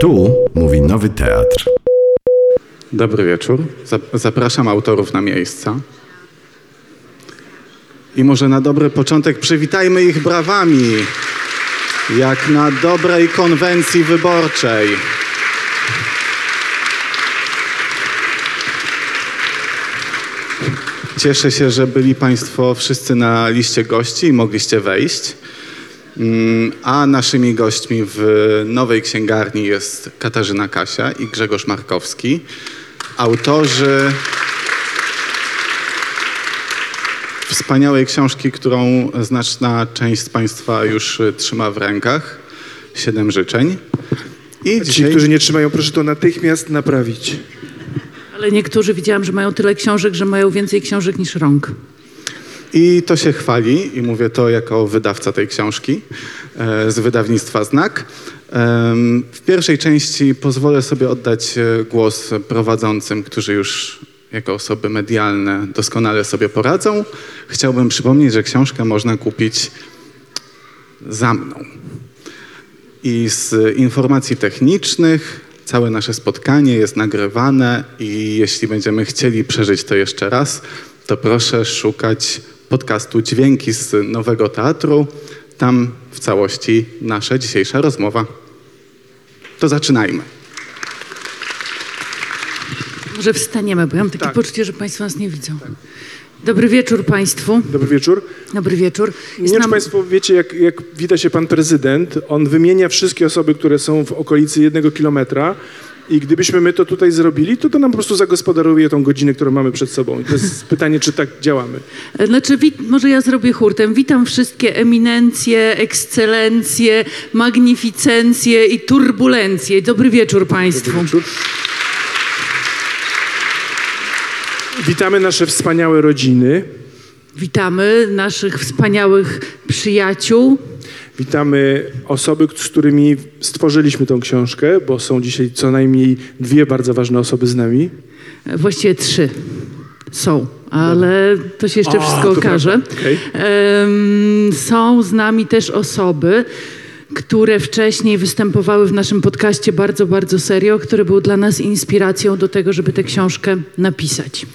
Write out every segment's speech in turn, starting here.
Tu mówi Nowy Teatr. Dobry wieczór. Zap- Zapraszam autorów na miejsca. I może na dobry początek przywitajmy ich brawami, jak na dobrej konwencji wyborczej. Cieszę się, że byli Państwo wszyscy na liście gości i mogliście wejść. Mm, A naszymi gośćmi w nowej księgarni jest Katarzyna Kasia i Grzegorz Markowski, autorzy wspaniałej książki, którą znaczna część z Państwa już y, trzyma w rękach. Siedem życzeń. I Ci, dzisiaj którzy nie trzymają, proszę to natychmiast naprawić. Ale niektórzy widziałam, że mają tyle książek, że mają więcej książek niż rąk. I to się chwali, i mówię to jako wydawca tej książki e, z wydawnictwa Znak. W pierwszej części pozwolę sobie oddać e, głos prowadzącym, którzy już jako osoby medialne doskonale sobie poradzą. Chciałbym przypomnieć, że książkę można kupić za mną. I z informacji technicznych całe nasze spotkanie jest nagrywane i jeśli będziemy chcieli przeżyć to jeszcze raz, to proszę szukać podcastu Dźwięki z Nowego Teatru. Tam w całości nasza dzisiejsza rozmowa. To zaczynajmy. Może wstaniemy, bo ja mam takie Tak. poczucie, że Państwo nas nie widzą. Dobry wieczór Państwu. Dobry wieczór. Dobry wieczór. Nie wiem, czy Państwo wiecie, jak, jak wita się Pan Prezydent. On wymienia wszystkie osoby, które są w okolicy jednego kilometra. I gdybyśmy my to tutaj zrobili, to to nam po prostu zagospodaruje tą godzinę, którą mamy przed sobą. I to jest pytanie, czy tak działamy. Znaczy, może ja zrobię hurtem. Witam wszystkie eminencje, ekscelencje, magnificencje i turbulencje. Dobry wieczór Państwu. Dobry wieczór. Witamy nasze wspaniałe rodziny. Witamy naszych wspaniałych przyjaciół. Witamy osoby, z którymi stworzyliśmy tą książkę, bo są dzisiaj co najmniej dwie bardzo ważne osoby z nami. Właściwie trzy są, ale to się jeszcze A, wszystko okaże. Em, są z nami też osoby, które wcześniej występowały w naszym podcaście bardzo, bardzo serio, który był dla nas inspiracją do tego, żeby tę książkę napisać.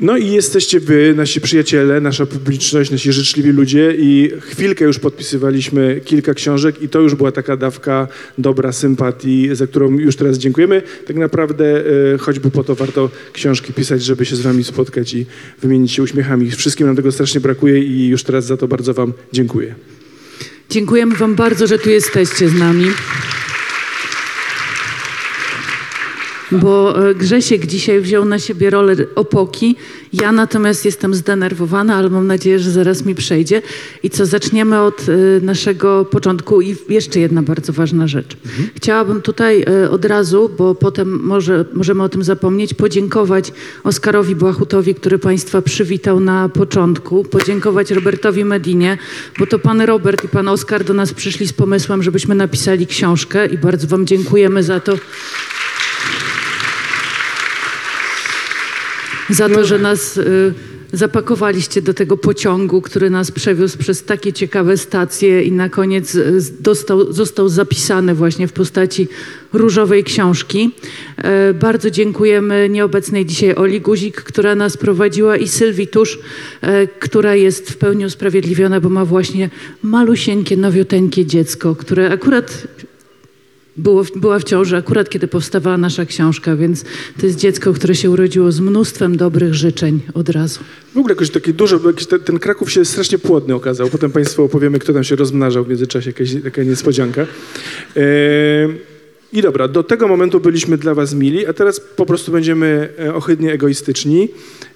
No i jesteście wy, nasi przyjaciele, nasza publiczność, nasi życzliwi ludzie i chwilkę już podpisywaliśmy kilka książek i to już była taka dawka dobra sympatii, za którą już teraz dziękujemy. Tak naprawdę e, choćby po to warto książki pisać, żeby się z wami spotkać i wymienić się uśmiechami. Wszystkim nam tego strasznie brakuje i już teraz za to bardzo wam dziękuję. Dziękujemy Wam bardzo, że tu jesteście z nami. Bo e, Grzesiek dzisiaj wziął na siebie rolę opoki. Ja natomiast jestem zdenerwowana, ale mam nadzieję, że zaraz mi przejdzie. I co, zaczniemy od e, naszego początku. I jeszcze jedna bardzo ważna rzecz. Chciałabym tutaj e, od razu, bo potem może, możemy o tym zapomnieć, podziękować Oskarowi Błachutowi, który Państwa przywitał na początku. Podziękować Robertowi Medinie, bo to Pan Robert i Pan Oskar do nas przyszli z pomysłem, żebyśmy napisali książkę i bardzo Wam dziękujemy za to. Za to, że nas y, zapakowaliście do tego pociągu, który nas przewiózł przez takie ciekawe stacje i na koniec y, dostał, został zapisany właśnie w postaci różowej książki. E, bardzo dziękujemy nieobecnej dzisiaj Oli Guzik, która nas prowadziła i Sylwii Tusz, e, która jest w pełni usprawiedliwiona, bo ma właśnie malusieńkie, nowioteńkie dziecko, które akurat było, była w ciąży akurat kiedy powstawała nasza książka, więc to jest dziecko, które się urodziło z mnóstwem dobrych życzeń od razu. W ogóle jakoś takie duże, bo jakiś te, ten Kraków się strasznie płodny okazał. Potem Państwu opowiemy, kto tam się rozmnażał w międzyczasie, jakaś niespodzianka. Eee, I dobra, do tego momentu byliśmy dla Was mili, a teraz po prostu będziemy e, ohydnie egoistyczni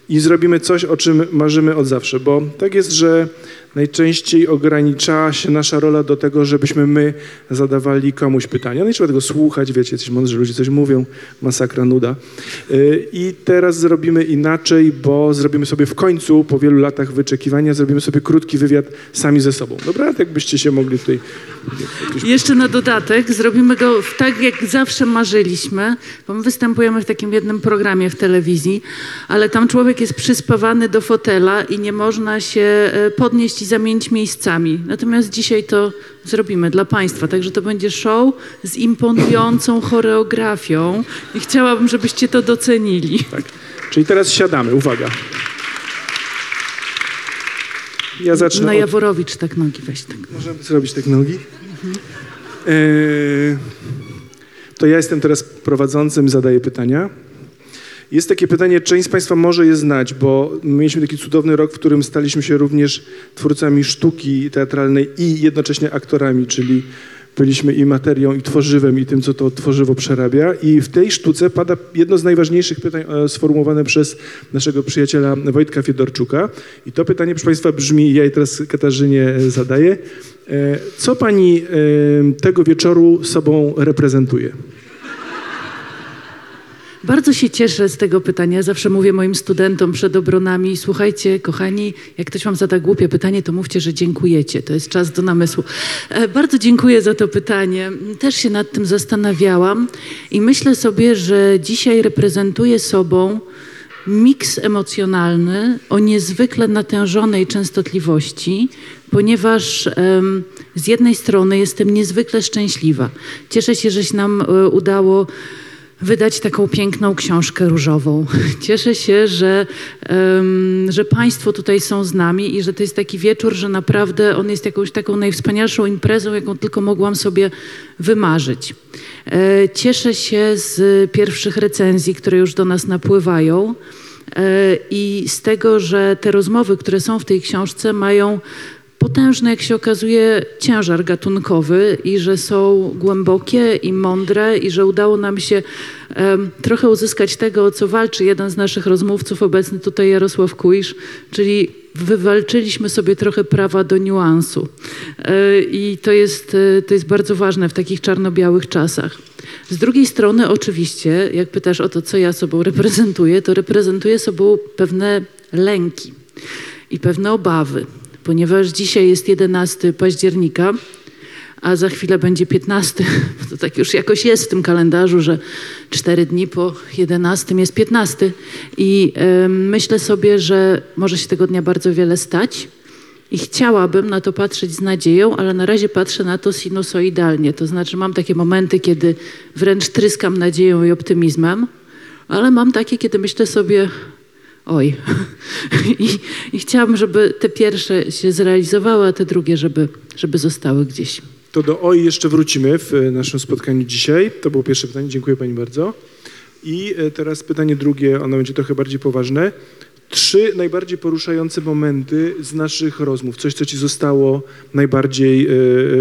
i zrobimy coś, o czym marzymy od zawsze, bo tak jest, że najczęściej ogranicza się nasza rola do tego, żebyśmy my zadawali komuś pytania. No i trzeba tego słuchać, wiecie, jacyś mądrzy ludzie coś mówią, masakra, nuda. Yy, I teraz zrobimy inaczej, bo zrobimy sobie w końcu, po wielu latach wyczekiwania, zrobimy sobie krótki wywiad sami ze sobą. Dobra? Tak byście się mogli tutaj... Jeszcze na dodatek zrobimy go tak, jak zawsze marzyliśmy, bo my występujemy w takim jednym programie w telewizji, ale tam człowiek jest przyspawany do fotela i nie można się e, podnieść części zamienić miejscami. Natomiast dzisiaj to zrobimy dla Państwa. Także to będzie show z imponującą choreografią i chciałabym, żebyście to docenili. Tak. Czyli teraz siadamy, uwaga. Ja zacznę Na. Jaworowicz tak nogi weź tak. Możemy zrobić tak nogi? E, to ja jestem teraz prowadzącym, zadaję pytania. Jest takie pytanie, część z Państwa może je znać, bo mieliśmy taki cudowny rok, w którym staliśmy się również twórcami sztuki teatralnej i jednocześnie aktorami, czyli byliśmy i materią, i tworzywem, i tym, co to tworzywo przerabia. I w tej sztuce pada jedno z najważniejszych pytań e, sformułowane przez naszego przyjaciela Wojtka Fiedorczuka. I to pytanie, proszę Państwa, brzmi, ja je teraz Katarzynie e, zadaję. E, Co Pani tego wieczoru sobą reprezentuje? Bardzo się cieszę z tego pytania. Zawsze mówię moim studentom przed obronami, słuchajcie, kochani, jak ktoś wam zada głupie pytanie, to mówcie, że dziękujecie. To jest czas do namysłu. E, Bardzo dziękuję za to pytanie. Też się nad tym zastanawiałam i myślę sobie, że dzisiaj reprezentuję sobą miks emocjonalny o niezwykle natężonej częstotliwości, ponieważ em, z jednej strony jestem niezwykle szczęśliwa. Cieszę się, że się nam e, udało wydać taką piękną książkę różową. Cieszę się, że, em, że Państwo tutaj są z nami i że to jest taki wieczór, że naprawdę on jest jakąś taką najwspanialszą imprezą, jaką tylko mogłam sobie wymarzyć. E, Cieszę się z pierwszych recenzji, które już do nas napływają. E, I z tego, że te rozmowy, które są w tej książce, mają potężny, jak się okazuje, ciężar gatunkowy i że są głębokie i mądre i że udało nam się em, trochę uzyskać tego, o co walczy jeden z naszych rozmówców, obecny tutaj Jarosław Kuisz, czyli wywalczyliśmy sobie trochę prawa do niuansu. E, I to jest, e, to jest bardzo ważne w takich czarno-białych czasach. Z drugiej strony, oczywiście, jak pytasz o to, co ja sobą reprezentuję, to reprezentuję sobą pewne lęki i pewne obawy, ponieważ dzisiaj jest 11 października, a za chwilę będzie 15. To tak już jakoś jest w tym kalendarzu, że cztery dni po 11 jest 15. I em, myślę sobie, że może się tego dnia bardzo wiele stać. I chciałabym na to patrzeć z nadzieją, ale na razie patrzę na to sinusoidalnie. To znaczy mam takie momenty, kiedy wręcz tryskam nadzieją i optymizmem, ale mam takie, kiedy myślę sobie, oj. I, I chciałabym, żeby te pierwsze się zrealizowały, a te drugie, żeby, żeby zostały gdzieś. To do OI jeszcze wrócimy w e, naszym spotkaniu dzisiaj. To było pierwsze pytanie, dziękuję Pani bardzo. I e, teraz pytanie drugie, ono będzie trochę bardziej poważne. Trzy najbardziej poruszające momenty z naszych rozmów, coś, co Ci zostało najbardziej e,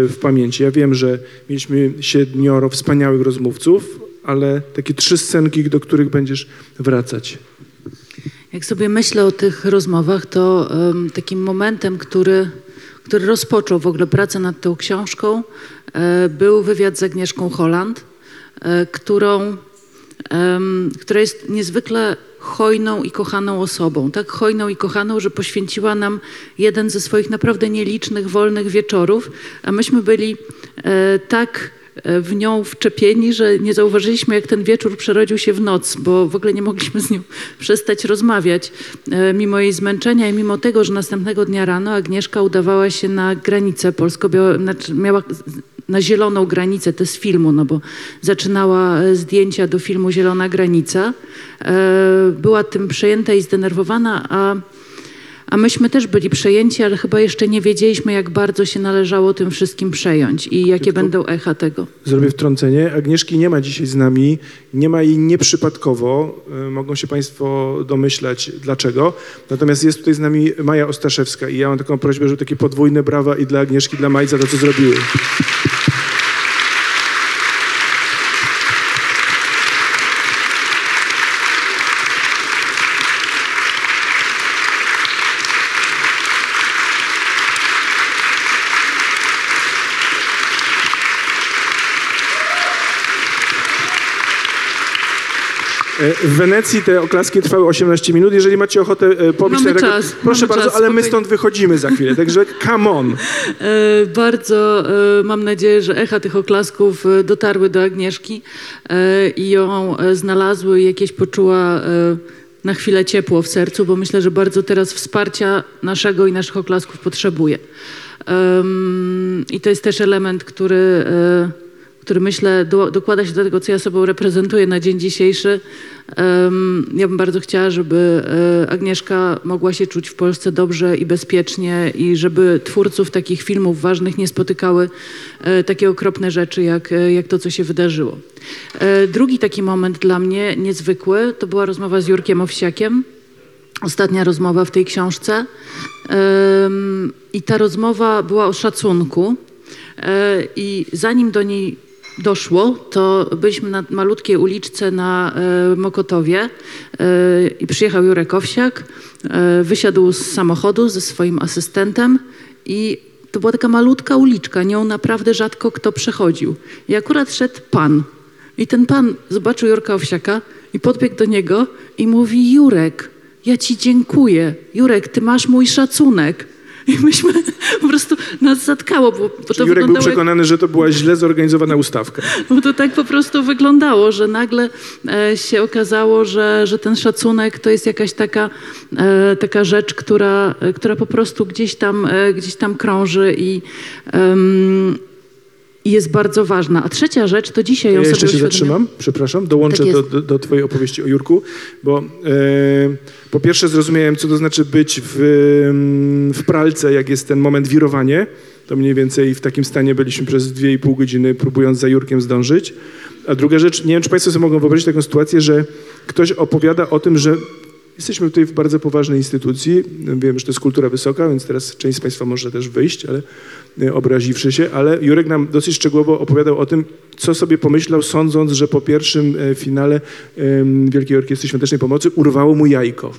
w pamięci. Ja wiem, że mieliśmy siedmioro wspaniałych rozmówców, ale takie trzy scenki, do których będziesz wracać. Jak sobie myślę o tych rozmowach, to em, takim momentem, który, który rozpoczął w ogóle pracę nad tą książką, e, był wywiad z Agnieszką Holland, e, którą, która jest niezwykle hojną i kochaną osobą. Tak hojną i kochaną, że poświęciła nam jeden ze swoich naprawdę nielicznych wolnych wieczorów, a myśmy byli e, tak w nią wczepieni, że nie zauważyliśmy, jak ten wieczór przerodził się w noc, bo w ogóle nie mogliśmy z nią przestać rozmawiać. E, Mimo jej zmęczenia i mimo tego, że następnego dnia rano Agnieszka udawała się na granicę polsko znaczy miała na zieloną granicę, to z filmu, no bo zaczynała e, zdjęcia do filmu Zielona Granica. E, Była tym przejęta i zdenerwowana, a a myśmy też byli przejęci, ale chyba jeszcze nie wiedzieliśmy, jak bardzo się należało tym wszystkim przejąć i jakie Tylko- będą echa tego. Zrobię wtrącenie. Agnieszki nie ma dzisiaj z nami, nie ma jej nieprzypadkowo. Y, Mogą się Państwo domyślać dlaczego. Natomiast jest tutaj z nami Maja Ostaszewska i ja mam taką prośbę, żeby takie podwójne brawa i dla Agnieszki, i dla Maji za to, co zrobiły. W Wenecji te oklaski trwały 18 minut. Jeżeli macie ochotę e, pobić Mamy ten czas, proszę mamy bardzo, czas, ale my stąd wychodzimy za chwilę. Także come on. E, Bardzo e, mam nadzieję, że echa tych oklasków dotarły do Agnieszki e, i ją znalazły i jakieś poczuła na chwilę ciepło w sercu, bo myślę, że bardzo teraz wsparcia naszego i naszych oklasków potrzebuje. I to jest też element, który, który myślę do, dokłada się do tego, co ja sobą reprezentuję na dzień dzisiejszy. Em, Ja bym bardzo chciała, żeby e, Agnieszka mogła się czuć w Polsce dobrze i bezpiecznie i żeby twórców takich filmów ważnych nie spotykały e, takie okropne rzeczy, jak, e, jak to, co się wydarzyło. Drugi taki moment dla mnie niezwykły to była rozmowa z Jurkiem Owsiakiem. Ostatnia rozmowa w tej książce. I ta rozmowa była o szacunku. I zanim do niej doszło, to byliśmy na malutkiej uliczce na e, Mokotowie e, i przyjechał Jurek Owsiak, e, wysiadł z samochodu ze swoim asystentem i to była taka malutka uliczka, nią naprawdę rzadko kto przechodził. I akurat szedł pan. I ten pan zobaczył Jurka Owsiaka i podbiegł do niego i mówi: Jurek, ja ci dziękuję. Jurek, ty masz mój szacunek. I myśmy po prostu nas zatkało, bo, bo to Jurek był wyglądało jak przekonany, że to była źle zorganizowana ustawka. bo to tak po prostu wyglądało, że nagle e, się okazało, że, że ten szacunek to jest jakaś taka, e, taka rzecz, która, e, która po prostu gdzieś tam, e, gdzieś tam krąży i, em, i jest bardzo ważna. A trzecia rzecz, to dzisiaj ją Ja jeszcze sobie się zatrzymam, przepraszam, dołączę Tak do, do, do twojej opowieści o Jurku, bo e, po pierwsze zrozumiałem, co to znaczy być w, mm, w pralce, jak jest ten moment wirowanie. To mniej więcej w takim stanie byliśmy przez dwie i pół godziny, próbując za Jurkiem zdążyć. A druga rzecz, nie wiem, czy Państwo sobie mogą wyobrazić taką sytuację, że ktoś opowiada o tym, że jesteśmy tutaj w bardzo poważnej instytucji. Wiem, że to jest kultura wysoka, więc teraz część z Państwa może też wyjść, ale e, obraziwszy się, ale Jurek nam dosyć szczegółowo opowiadał o tym, co sobie pomyślał, sądząc, że po pierwszym e, finale Wielkiej Orkiestry Świątecznej Pomocy urwało mu jajko.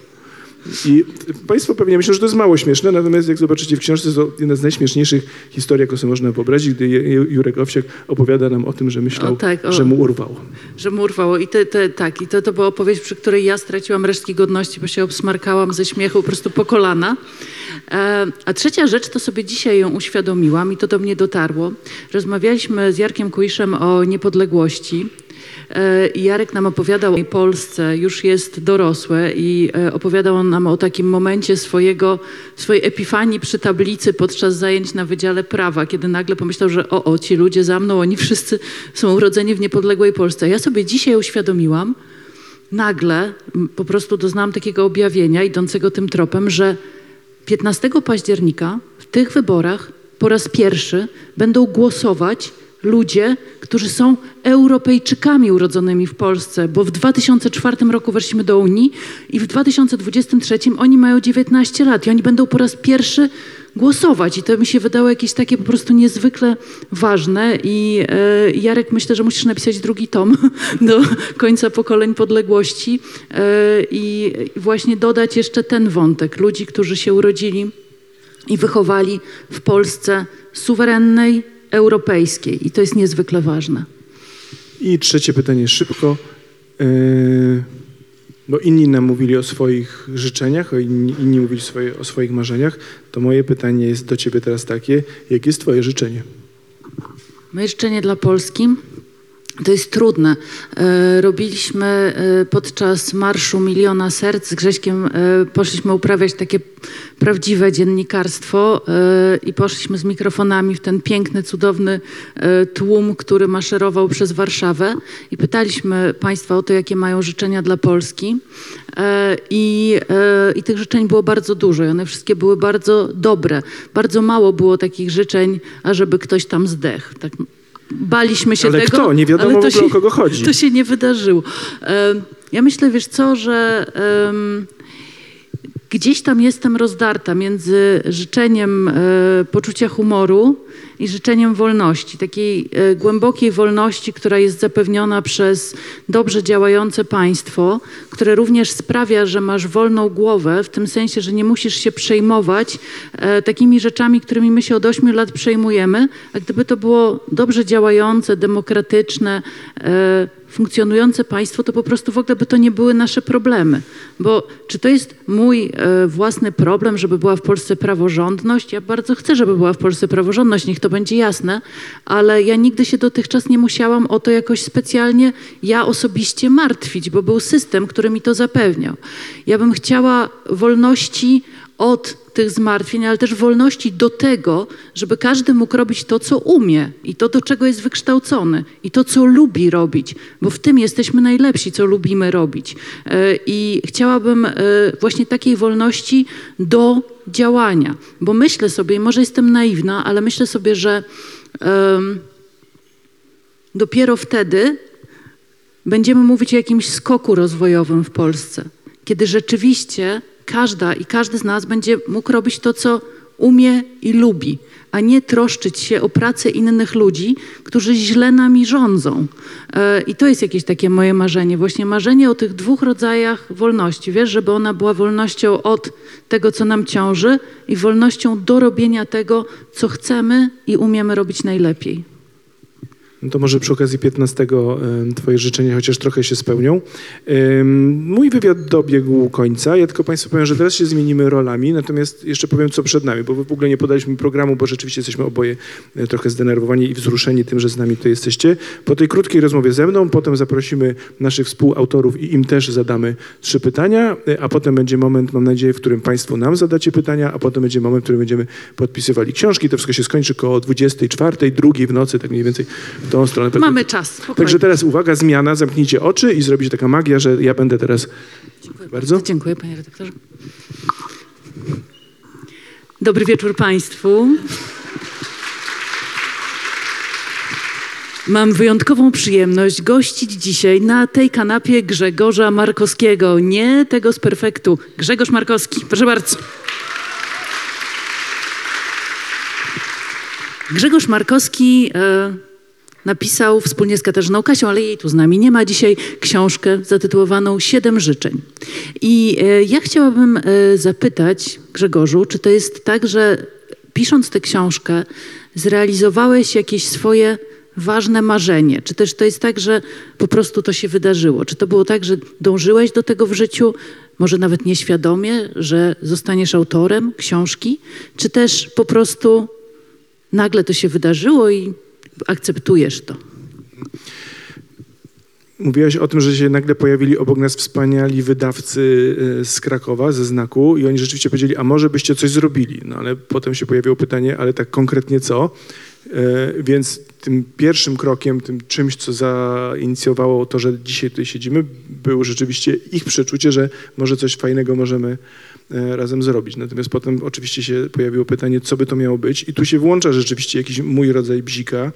I Państwo pewnie myślą, że to jest mało śmieszne, natomiast jak zobaczycie w książce, to jedna z najśmieszniejszych historii, jaką sobie można wyobrazić, gdy Jurek Owsiak opowiada nam o tym, że myślał, O, tak, o. że mu urwał. Że mu urwało. I te, te, tak, i to, to była opowieść, przy której ja straciłam resztki godności, bo się obsmarkałam ze śmiechu po prostu po kolana. E, a trzecia rzecz, to sobie dzisiaj ją uświadomiłam i to do mnie dotarło. Rozmawialiśmy z Jarkiem Kuiszem o niepodległości. E, Jarek nam opowiadał o Polsce, już jest dorosłe i e, opowiadał on nam o takim momencie swojego, swojej epifanii przy tablicy podczas zajęć na Wydziale Prawa, kiedy nagle pomyślał, że o, o, ci ludzie za mną, oni wszyscy są urodzeni w niepodległej Polsce. Ja sobie dzisiaj uświadomiłam, nagle po prostu doznałam takiego objawienia idącego tym tropem, że 15 października w tych wyborach po raz pierwszy będą głosować ludzie, którzy są Europejczykami urodzonymi w Polsce, bo w 2004 roku weszliśmy do Unii i w 2023 oni mają 19 lat i oni będą po raz pierwszy głosować. I to mi się wydało jakieś takie po prostu niezwykle ważne i e, Jarek, myślę, że musisz napisać drugi tom do końca pokoleń podległości e, i właśnie dodać jeszcze ten wątek ludzi, którzy się urodzili i wychowali w Polsce suwerennej, europejskiej. I to jest niezwykle ważne. I trzecie pytanie szybko. Yy, bo inni nam mówili o swoich życzeniach, o inni, inni mówili swoje, o swoich marzeniach. To moje pytanie jest do ciebie teraz takie. Jakie jest twoje życzenie? Moje życzenie dla Polski to jest trudne. E, Robiliśmy e, podczas Marszu Miliona Serc z Grześkiem, e, poszliśmy uprawiać takie prawdziwe dziennikarstwo i poszliśmy z mikrofonami w ten piękny, cudowny tłum, który maszerował przez Warszawę i pytaliśmy Państwa o to, jakie mają życzenia dla Polski. I, I tych życzeń było bardzo dużo i one wszystkie były bardzo dobre. Bardzo mało było takich życzeń, ażeby ktoś tam zdechł. Tak baliśmy się Ale tego. kto? Nie wiadomo ale to się, o kogo chodzi. To się nie wydarzyło. Ja myślę, wiesz co, że em, gdzieś tam jestem rozdarta między życzeniem e, poczucia humoru i życzeniem wolności, takiej e, głębokiej wolności, która jest zapewniona przez dobrze działające państwo, które również sprawia, że masz wolną głowę, w tym sensie, że nie musisz się przejmować e, takimi rzeczami, którymi my się od ośmiu lat przejmujemy, a gdyby to było dobrze działające, demokratyczne, e, funkcjonujące państwo, to po prostu w ogóle by to nie były nasze problemy. Bo czy to jest mój e, własny problem, żeby była w Polsce praworządność? Ja bardzo chcę, żeby była w Polsce praworządność, niech to będzie jasne, ale ja nigdy się dotychczas nie musiałam o to jakoś specjalnie ja osobiście martwić, bo był system, który mi to zapewniał. Ja bym chciała wolności od tych zmartwień, ale też wolności do tego, żeby każdy mógł robić to, co umie i to, do czego jest wykształcony i to, co lubi robić, bo w tym jesteśmy najlepsi, co lubimy robić. E, I chciałabym e, właśnie takiej wolności do działania, bo myślę sobie, może jestem naiwna, ale myślę sobie, że dopiero wtedy będziemy mówić o jakimś skoku rozwojowym w Polsce, kiedy rzeczywiście każda i każdy z nas będzie mógł robić to, co umie i lubi, a nie troszczyć się o pracę innych ludzi, którzy źle nami rządzą. E, I to jest jakieś takie moje marzenie, właśnie marzenie o tych dwóch rodzajach wolności, wiesz, żeby ona była wolnością od tego, co nam ciąży i wolnością do robienia tego, co chcemy i umiemy robić najlepiej. No to może przy okazji 15 em, twoje życzenia chociaż trochę się spełnią. Mój wywiad dobiegł końca. Ja tylko Państwu powiem, że teraz się zmienimy rolami, natomiast jeszcze powiem, co przed nami, bo w ogóle nie podaliśmy programu, bo rzeczywiście jesteśmy oboje e, trochę zdenerwowani i wzruszeni tym, że z nami tutaj jesteście. Po tej krótkiej rozmowie ze mną, potem zaprosimy naszych współautorów i im też zadamy trzy pytania, e, a potem będzie moment, mam nadzieję, w którym Państwo nam zadacie pytania, a potem będzie moment, w którym będziemy podpisywali książki. To wszystko się skończy koło 24, drugiej w nocy, tak mniej więcej tą stronę. Mamy czas. spokojnie. Także teraz uwaga, zmiana, zamknijcie oczy i zrobi się taka magia, że ja będę teraz. Bardzo. Dziękuję, panie redaktorze. Dobry wieczór państwu. Mam wyjątkową przyjemność gościć dzisiaj na tej kanapie Grzegorza Markowskiego. Nie tego z perfektu. Grzegorz Markowski, proszę bardzo. Grzegorz Markowski e, napisał wspólnie z Katarzyną Kasią, ale jej tu z nami nie ma dzisiaj, książkę zatytułowaną Siedem życzeń. I e, ja chciałabym e, zapytać Grzegorzu, czy to jest tak, że pisząc tę książkę zrealizowałeś jakieś swoje ważne marzenie? Czy też to jest tak, że po prostu to się wydarzyło? Czy to było tak, że dążyłeś do tego w życiu, może nawet nieświadomie, że zostaniesz autorem książki? Czy też po prostu nagle to się wydarzyło i akceptujesz to? Mówiłaś o tym, że się nagle pojawili obok nas wspaniali wydawcy e, z Krakowa, ze znaku, i oni rzeczywiście powiedzieli, a może byście coś zrobili. No ale potem się pojawiło pytanie, ale tak konkretnie co? E, Więc tym pierwszym krokiem, tym czymś, co zainicjowało to, że dzisiaj tutaj siedzimy, było rzeczywiście ich przeczucie, że może coś fajnego możemy razem zrobić. Natomiast potem oczywiście się pojawiło pytanie, co by to miało być i tu się włącza rzeczywiście jakiś mój rodzaj bzika,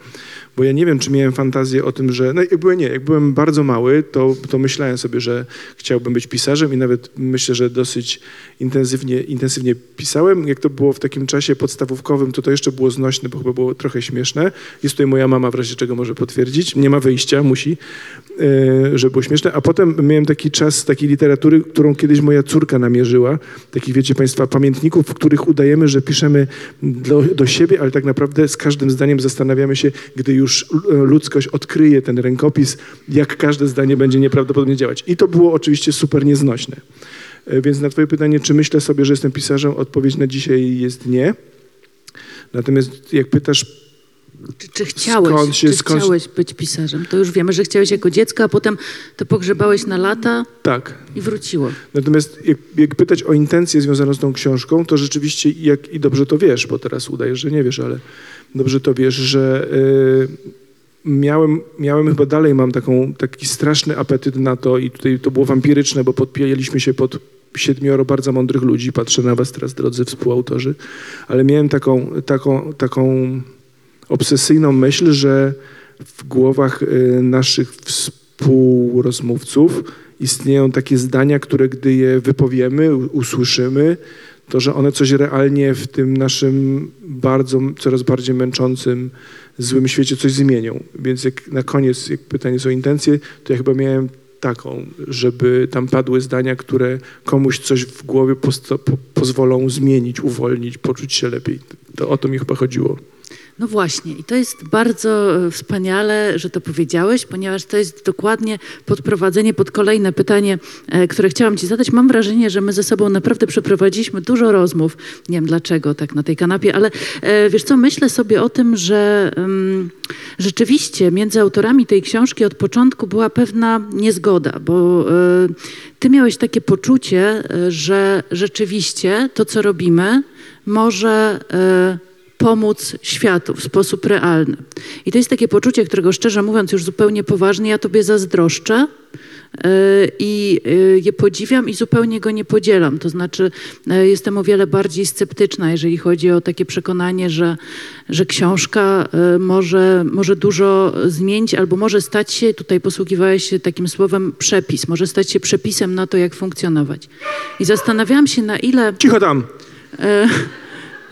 bo ja nie wiem, czy miałem fantazję o tym, że, no jak byłem, nie, jak byłem bardzo mały, to, to myślałem sobie, że chciałbym być pisarzem i nawet myślę, że dosyć intensywnie, intensywnie pisałem. Jak to było w takim czasie podstawówkowym, to to jeszcze było znośne, bo chyba było trochę śmieszne. Jest tutaj moja mama, w razie czego może potwierdzić. Nie ma wyjścia, musi, e, żeby było śmieszne. A potem miałem taki czas takiej literatury, którą kiedyś moja córka namierzyła. Takich, wiecie Państwa, pamiętników, w których udajemy, że piszemy do, do siebie, ale tak naprawdę z każdym zdaniem zastanawiamy się, gdy już e, ludzkość odkryje ten rękopis, jak każde zdanie będzie nieprawdopodobnie działać. I to było oczywiście super nieznośne. E, Więc na Twoje pytanie, czy myślę sobie, że jestem pisarzem, odpowiedź na dzisiaj jest nie. Natomiast jak pytasz, Czy, czy chciałeś, Skąd się- czy skąd- chciałeś być pisarzem? To już wiemy, że chciałeś jako dziecko, a potem to pogrzebałeś na lata tak. i wróciło. Natomiast jak, jak pytać o intencje związane z tą książką, to rzeczywiście, jak, i dobrze to wiesz, bo teraz udajesz, że nie wiesz, ale dobrze to wiesz, że y, miałem, miałem chyba dalej mam taką, taki straszny apetyt na to i tutaj to było wampiryczne, bo podpijaliśmy się pod siedmioro bardzo mądrych ludzi, patrzę na was teraz, drodzy współautorzy, ale miałem taką, taką, taką obsesyjną myśl, że w głowach y, naszych współrozmówców istnieją takie zdania, które gdy je wypowiemy, usłyszymy, to że one coś realnie w tym naszym bardzo, coraz bardziej męczącym, złym świecie coś zmienią. Więc jak na koniec, jak pytanie są o intencje, to ja chyba miałem taką, żeby tam padły zdania, które komuś coś w głowie pozwolą zmienić, uwolnić, poczuć się lepiej. To o to mi chyba chodziło. No właśnie, i to jest bardzo e, wspaniale, że to powiedziałeś, ponieważ to jest dokładnie podprowadzenie pod kolejne pytanie, e, które chciałam Ci zadać. Mam wrażenie, że my ze sobą naprawdę przeprowadziliśmy dużo rozmów. Nie wiem dlaczego tak na tej kanapie, ale e, wiesz co, myślę sobie o tym, że em, rzeczywiście między autorami tej książki od początku była pewna niezgoda, bo e, Ty miałeś takie poczucie, że rzeczywiście to, co robimy, może. e, pomóc światu w sposób realny. I to jest takie poczucie, którego szczerze mówiąc już zupełnie poważnie ja tobie zazdroszczę yy, i yy, je podziwiam i zupełnie go nie podzielam. To znaczy yy, jestem o wiele bardziej sceptyczna, jeżeli chodzi o takie przekonanie, że, że książka może, może dużo zmienić albo może stać się, tutaj posługiwałeś się takim słowem przepis, może stać się przepisem na to, jak funkcjonować. I zastanawiałam się, na ile Cicho tam.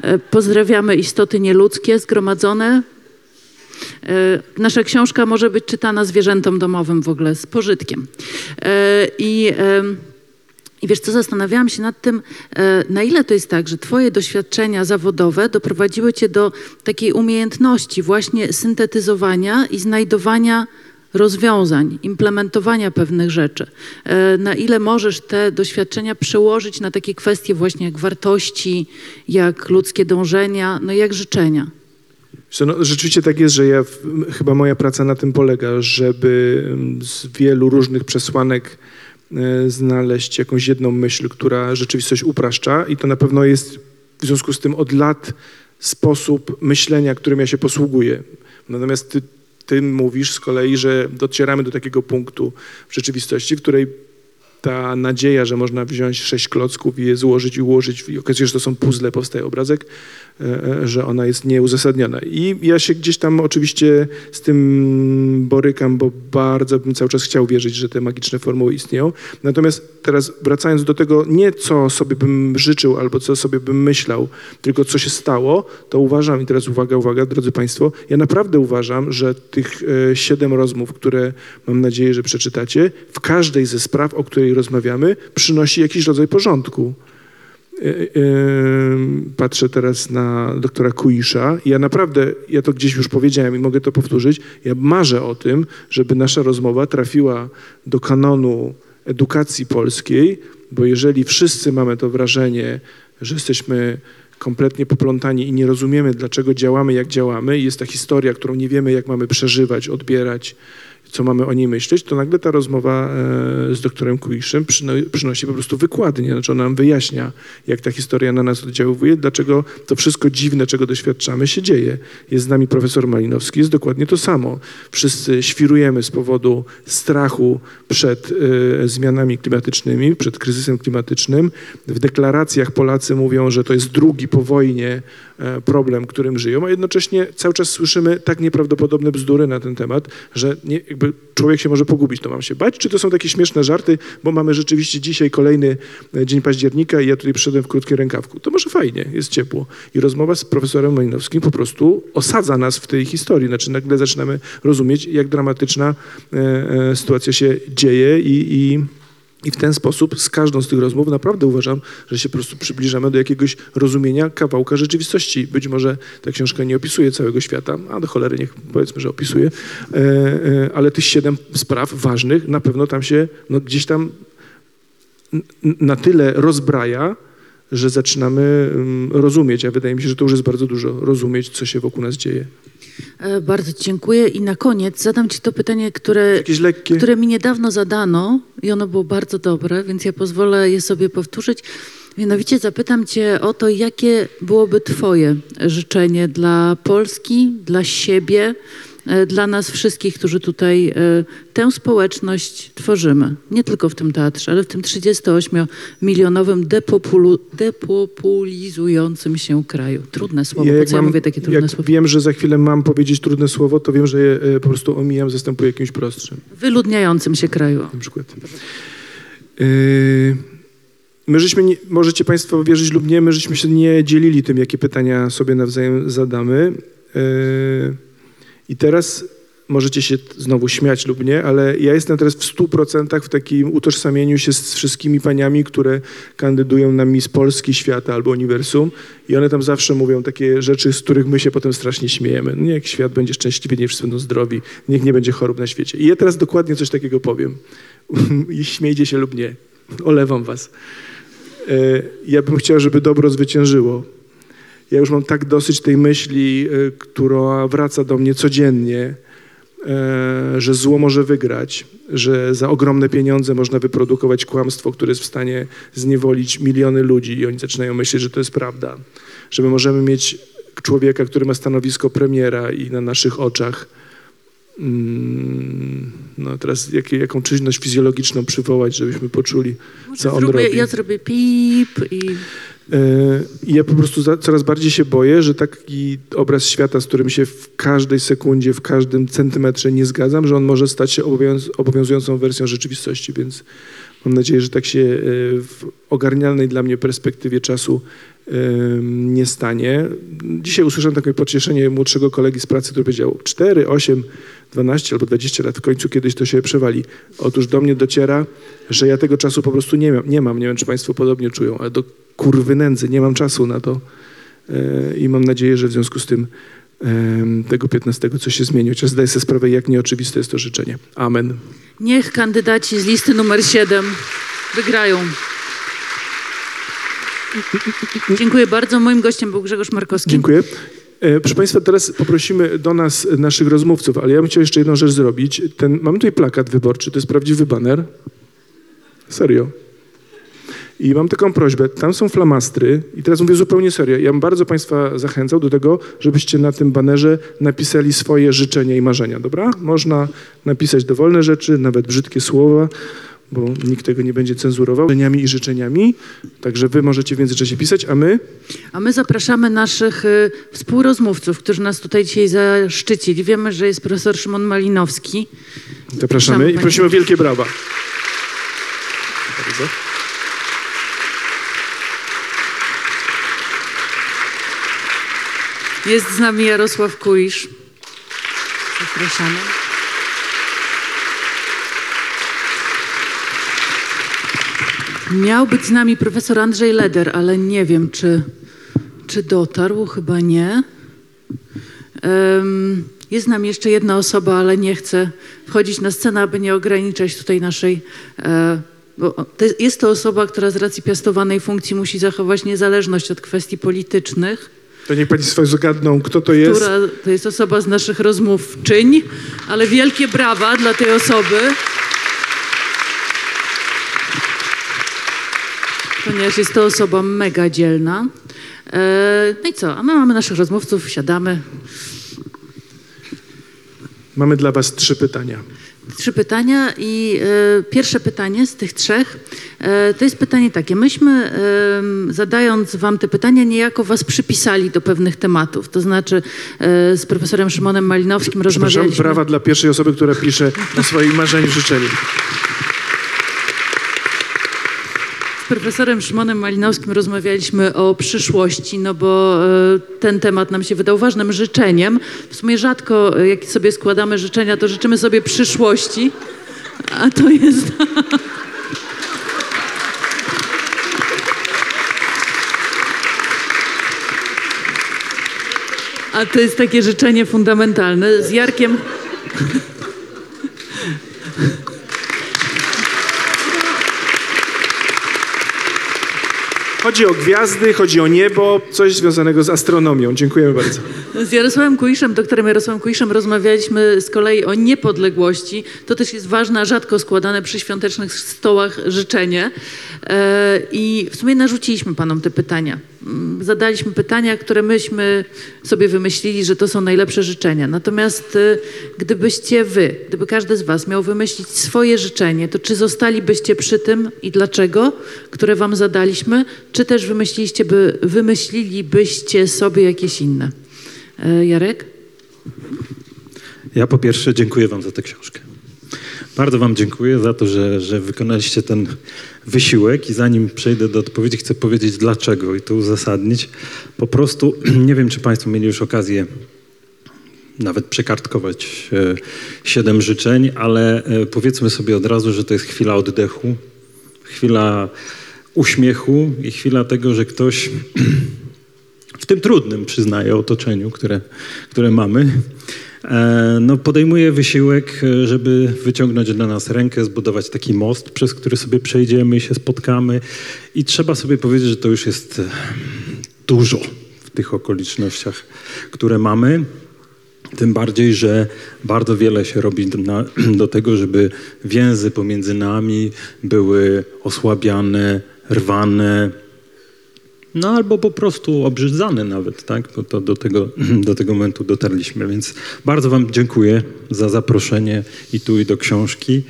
E, Pozdrawiamy istoty nieludzkie zgromadzone. E, Nasza książka może być czytana zwierzętom domowym w ogóle z pożytkiem. E, I, i wiesz co, zastanawiałam się nad tym, na ile to jest tak, że twoje doświadczenia zawodowe doprowadziły cię do takiej umiejętności właśnie syntetyzowania i znajdowania rozwiązań, implementowania pewnych rzeczy. E, Na ile możesz te doświadczenia przełożyć na takie kwestie właśnie jak wartości, jak ludzkie dążenia, no jak życzenia. No, rzeczywiście tak jest, że ja, chyba moja praca na tym polega, żeby z wielu różnych przesłanek e, znaleźć jakąś jedną myśl, która rzeczywistość upraszcza i to na pewno jest w związku z tym od lat sposób myślenia, którym ja się posługuję. Natomiast ty, ty mówisz z kolei, że docieramy do takiego punktu w rzeczywistości, w której ta nadzieja, że można wziąć sześć klocków i je złożyć i ułożyć i okazuje się, że to są puzzle, powstaje obrazek, e, e, że ona jest nieuzasadniona. I ja się gdzieś tam oczywiście z tym borykam, bo bardzo bym cały czas chciał wierzyć, że te magiczne formuły istnieją. Natomiast teraz wracając do tego, nie co sobie bym życzył albo co sobie bym myślał, tylko co się stało, to uważam, i teraz uwaga, uwaga, drodzy Państwo, ja naprawdę uważam, że tych e, siedem rozmów, które mam nadzieję, że przeczytacie, w każdej ze spraw, o której rozmawiamy, przynosi jakiś rodzaj porządku. E, e, Patrzę teraz na doktora Kuisza. Ja naprawdę, ja to gdzieś już powiedziałem i mogę to powtórzyć, ja marzę o tym, żeby nasza rozmowa trafiła do kanonu edukacji polskiej, bo jeżeli wszyscy mamy to wrażenie, że jesteśmy kompletnie poplątani i nie rozumiemy, dlaczego działamy, jak działamy, i jest ta historia, którą nie wiemy, jak mamy przeżywać, odbierać, co mamy o niej myśleć, to nagle ta rozmowa e, z doktorem Kuiszem przyno- przynosi po prostu wykładnię, znaczy ona nam wyjaśnia, jak ta historia na nas oddziałuje, dlaczego to wszystko dziwne, czego doświadczamy, się dzieje. Jest z nami profesor Malinowski, jest dokładnie to samo. Wszyscy świrujemy z powodu strachu przed e, zmianami klimatycznymi, przed kryzysem klimatycznym. W deklaracjach Polacy mówią, że to jest drugi po wojnie problem, którym żyją, a jednocześnie cały czas słyszymy tak nieprawdopodobne bzdury na ten temat, że nie, człowiek się może pogubić. To mam się bać? Czy to są takie śmieszne żarty, bo mamy rzeczywiście dzisiaj kolejny e, dzień października i ja tutaj przyszedłem w krótkim rękawku. To może fajnie, jest ciepło. I rozmowa z profesorem Malinowskim po prostu osadza nas w tej historii. Znaczy nagle zaczynamy rozumieć, jak dramatyczna e, e, sytuacja się dzieje i, i i w ten sposób z każdą z tych rozmów naprawdę uważam, że się po prostu przybliżamy do jakiegoś rozumienia kawałka rzeczywistości. Być może ta książka nie opisuje całego świata, a do cholery niech powiedzmy, że opisuje, e, e, ale tych siedem spraw ważnych na pewno tam się no, gdzieś tam na tyle rozbraja, że zaczynamy mm, rozumieć, a wydaje mi się, że to już jest bardzo dużo, rozumieć, co się wokół nas dzieje. E, Bardzo dziękuję i na koniec zadam ci to pytanie, które, które mi niedawno zadano i ono było bardzo dobre, więc ja pozwolę je sobie powtórzyć. Mianowicie zapytam cię o to, jakie byłoby twoje życzenie dla Polski, dla siebie, dla nas wszystkich, którzy tutaj e, tę społeczność tworzymy. Nie tylko w tym teatrze, ale w tym 38-milionowym depopulu, depopulizującym się kraju. Trudne słowo, Ja po co ja mam- mówię takie trudne słowo? wiem, że za chwilę mam powiedzieć trudne słowo, to wiem, że je e, po prostu omijam, zastępuję jakimś prostszym. Wyludniającym się kraju. na przykład. Yy, My żeśmy, nie, możecie Państwo wierzyć lub nie, my żeśmy się nie dzielili tym, jakie pytania sobie nawzajem zadamy. Yy, I teraz możecie się znowu śmiać lub nie, ale ja jestem teraz w 100% w takim utożsamieniu się z wszystkimi paniami, które kandydują na Miss Polski, Świata albo Uniwersum i one tam zawsze mówią takie rzeczy, z których my się potem strasznie śmiejemy. No, Niech świat będzie szczęśliwy, niech wszyscy będą zdrowi, niech nie będzie chorób na świecie. I ja teraz dokładnie coś takiego powiem. Śmiejcie się lub nie. Olewam was. E, Ja bym chciał, żeby dobro zwyciężyło. Ja już mam tak dosyć tej myśli, e, która wraca do mnie codziennie, e, że zło może wygrać, że za ogromne pieniądze można wyprodukować kłamstwo, które jest w stanie zniewolić miliony ludzi i oni zaczynają myśleć, że to jest prawda. Że my możemy mieć człowieka, który ma stanowisko premiera i na naszych oczach mm, no teraz jak, jaką czynność fizjologiczną przywołać, żebyśmy poczuli, Może co on zróbmy, robi. ja zrobię pip i I ja po prostu za, coraz bardziej się boję, że taki obraz świata, z którym się w każdej sekundzie, w każdym centymetrze nie zgadzam, że on może stać się obowiąz, obowiązującą wersją rzeczywistości, więc mam nadzieję, że tak się e, w ogarnialnej dla mnie perspektywie czasu e, nie stanie. Dzisiaj usłyszałem takie pocieszenie młodszego kolegi z pracy, który powiedział 4, 8, 12 albo 20 lat, w końcu kiedyś to się przewali. Otóż do mnie dociera, że ja tego czasu po prostu nie. Nie, mam. nie wiem, czy Państwo podobnie czują, ale do kurwy nędzy nie mam czasu na to E, i mam nadzieję, że w związku z tym tego 15 coś się zmieni. Chociaż zdaję sobie sprawę, jak nieoczywiste jest to życzenie. Amen. niech kandydaci z listy numer 7 wygrają. Dziękuję bardzo. Moim gościem był Grzegorz Markowski. Dziękuję. E, Proszę Państwa, teraz poprosimy do nas naszych rozmówców, ale ja bym chciał jeszcze jedną rzecz zrobić. Ten, mamy tutaj plakat wyborczy, to jest prawdziwy baner. Serio. I mam taką prośbę, tam są flamastry i teraz mówię zupełnie serio. Ja bym bardzo Państwa zachęcał do tego, żebyście na tym banerze napisali swoje życzenia i marzenia, dobra? Można napisać dowolne rzeczy, nawet brzydkie słowa, bo nikt tego nie będzie cenzurował, życzeniami i życzeniami. Także Wy możecie w międzyczasie pisać, a my A my zapraszamy naszych y, współrozmówców, którzy nas tutaj dzisiaj zaszczycili. Wiemy, że jest profesor Szymon Malinowski. Zapraszamy i Panie- prosimy o wielkie brawa. Bardzo. Jest z nami Jarosław Kuisz. Zapraszamy. Miał być z nami profesor Andrzej Leder, ale nie wiem, czy, czy dotarł, chyba nie. Em, Jest z nami jeszcze jedna osoba, ale nie chcę wchodzić na scenę, aby nie ograniczać tutaj naszej. e, to jest to osoba, która z racji piastowanej funkcji musi zachować niezależność od kwestii politycznych To niech Państwo zgadną, kto to jest. która to jest osoba z naszych rozmówczyń, ale wielkie brawa dla tej osoby. Ponieważ jest to osoba mega dzielna. E, No i co? A my mamy naszych rozmówców, siadamy. Mamy dla Was trzy pytania. Trzy pytania i e, pierwsze pytanie z tych trzech e, to jest pytanie takie. Myśmy em, zadając wam te pytania niejako was przypisali do pewnych tematów. To znaczy e, z profesorem Szymonem Malinowskim Przepraszam, rozmawialiśmy. brawa dla pierwszej osoby, która pisze o swoim marzeniu życzeniu. Profesorem Szymonem Malinowskim rozmawialiśmy o przyszłości, no bo e, ten temat nam się wydał ważnym życzeniem. W sumie rzadko, e, jak sobie składamy życzenia, to życzymy sobie przyszłości, a to jest... A to jest takie życzenie fundamentalne. Z Jarkiem... Chodzi o gwiazdy, chodzi o niebo, coś związanego z astronomią. Dziękujemy bardzo. Z Jarosławem Kuiszem, doktorem Jarosławem Kuiszem rozmawialiśmy z kolei o niepodległości. To też jest ważne, rzadko składane przy świątecznych stołach życzenie. E, I w sumie narzuciliśmy panom te pytania. Mm, Zadaliśmy pytania, które myśmy sobie wymyślili, że to są najlepsze życzenia. Natomiast e, gdybyście wy, gdyby każdy z was miał wymyślić swoje życzenie, to czy zostalibyście przy tym i dlaczego, które wam zadaliśmy, czy też wymyśliliście by, wymyślilibyście sobie jakieś inne? E, Jarek? Ja po pierwsze dziękuję Wam za tę książkę. Bardzo Wam dziękuję za to, że, że wykonaliście ten wysiłek i zanim przejdę do odpowiedzi, chcę powiedzieć dlaczego i to uzasadnić. Po prostu nie wiem, czy Państwo mieli już okazję nawet przekartkować e, siedem życzeń, ale e, powiedzmy sobie od razu, że to jest chwila oddechu, chwila uśmiechu i chwila tego, że ktoś w tym trudnym, przyznaję, otoczeniu, które, które mamy, no, podejmuje wysiłek, e, żeby wyciągnąć dla nas rękę, zbudować taki most, przez który sobie przejdziemy i się spotkamy. I trzeba sobie powiedzieć, że to już jest e, dużo w tych okolicznościach, które mamy. Tym bardziej, że bardzo wiele się robi na, do tego, żeby więzy pomiędzy nami były osłabiane, rwane, no albo po prostu obrzydzane nawet, tak? Bo to do tego, do tego momentu dotarliśmy. Więc bardzo Wam dziękuję za zaproszenie i tu, i do książki.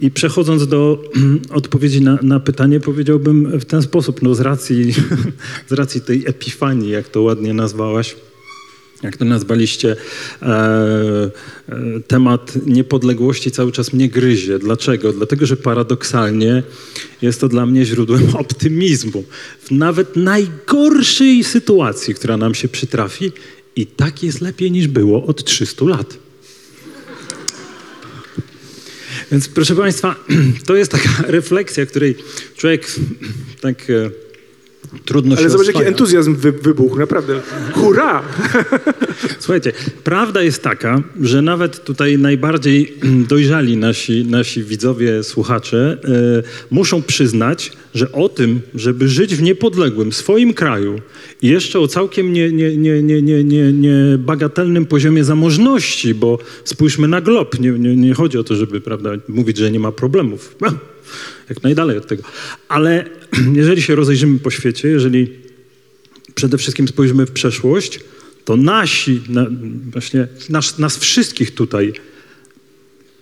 I przechodząc do odpowiedzi na, na pytanie, powiedziałbym w ten sposób, no z racji, z racji tej epifanii, jak to ładnie nazwałaś, jak to nazwaliście, e, e, temat niepodległości cały czas mnie gryzie. Dlaczego? Dlatego, że paradoksalnie jest to dla mnie źródłem optymizmu. W nawet najgorszej sytuacji, która nam się przytrafi, i tak jest lepiej niż było od 300 lat. Więc proszę Państwa, to jest taka refleksja, której człowiek tak trudno się Ale zobacz, jaki oswaja. entuzjazm wy, wybuchł, naprawdę. Hurra! Słuchajcie, prawda jest taka, że nawet tutaj najbardziej dojrzali nasi, nasi widzowie, słuchacze e, muszą przyznać, że o tym, żeby żyć w niepodległym swoim kraju i jeszcze o całkiem nie, nie, nie, nie, nie, nie, nie bagatelnym poziomie zamożności, bo spójrzmy na glob, nie, nie, nie chodzi o to, żeby prawda, mówić, że nie ma problemów. Jak najdalej od tego. Ale jeżeli się rozejrzymy po świecie, jeżeli przede wszystkim spojrzymy w przeszłość, to nasi, na, właśnie nas, nas wszystkich tutaj,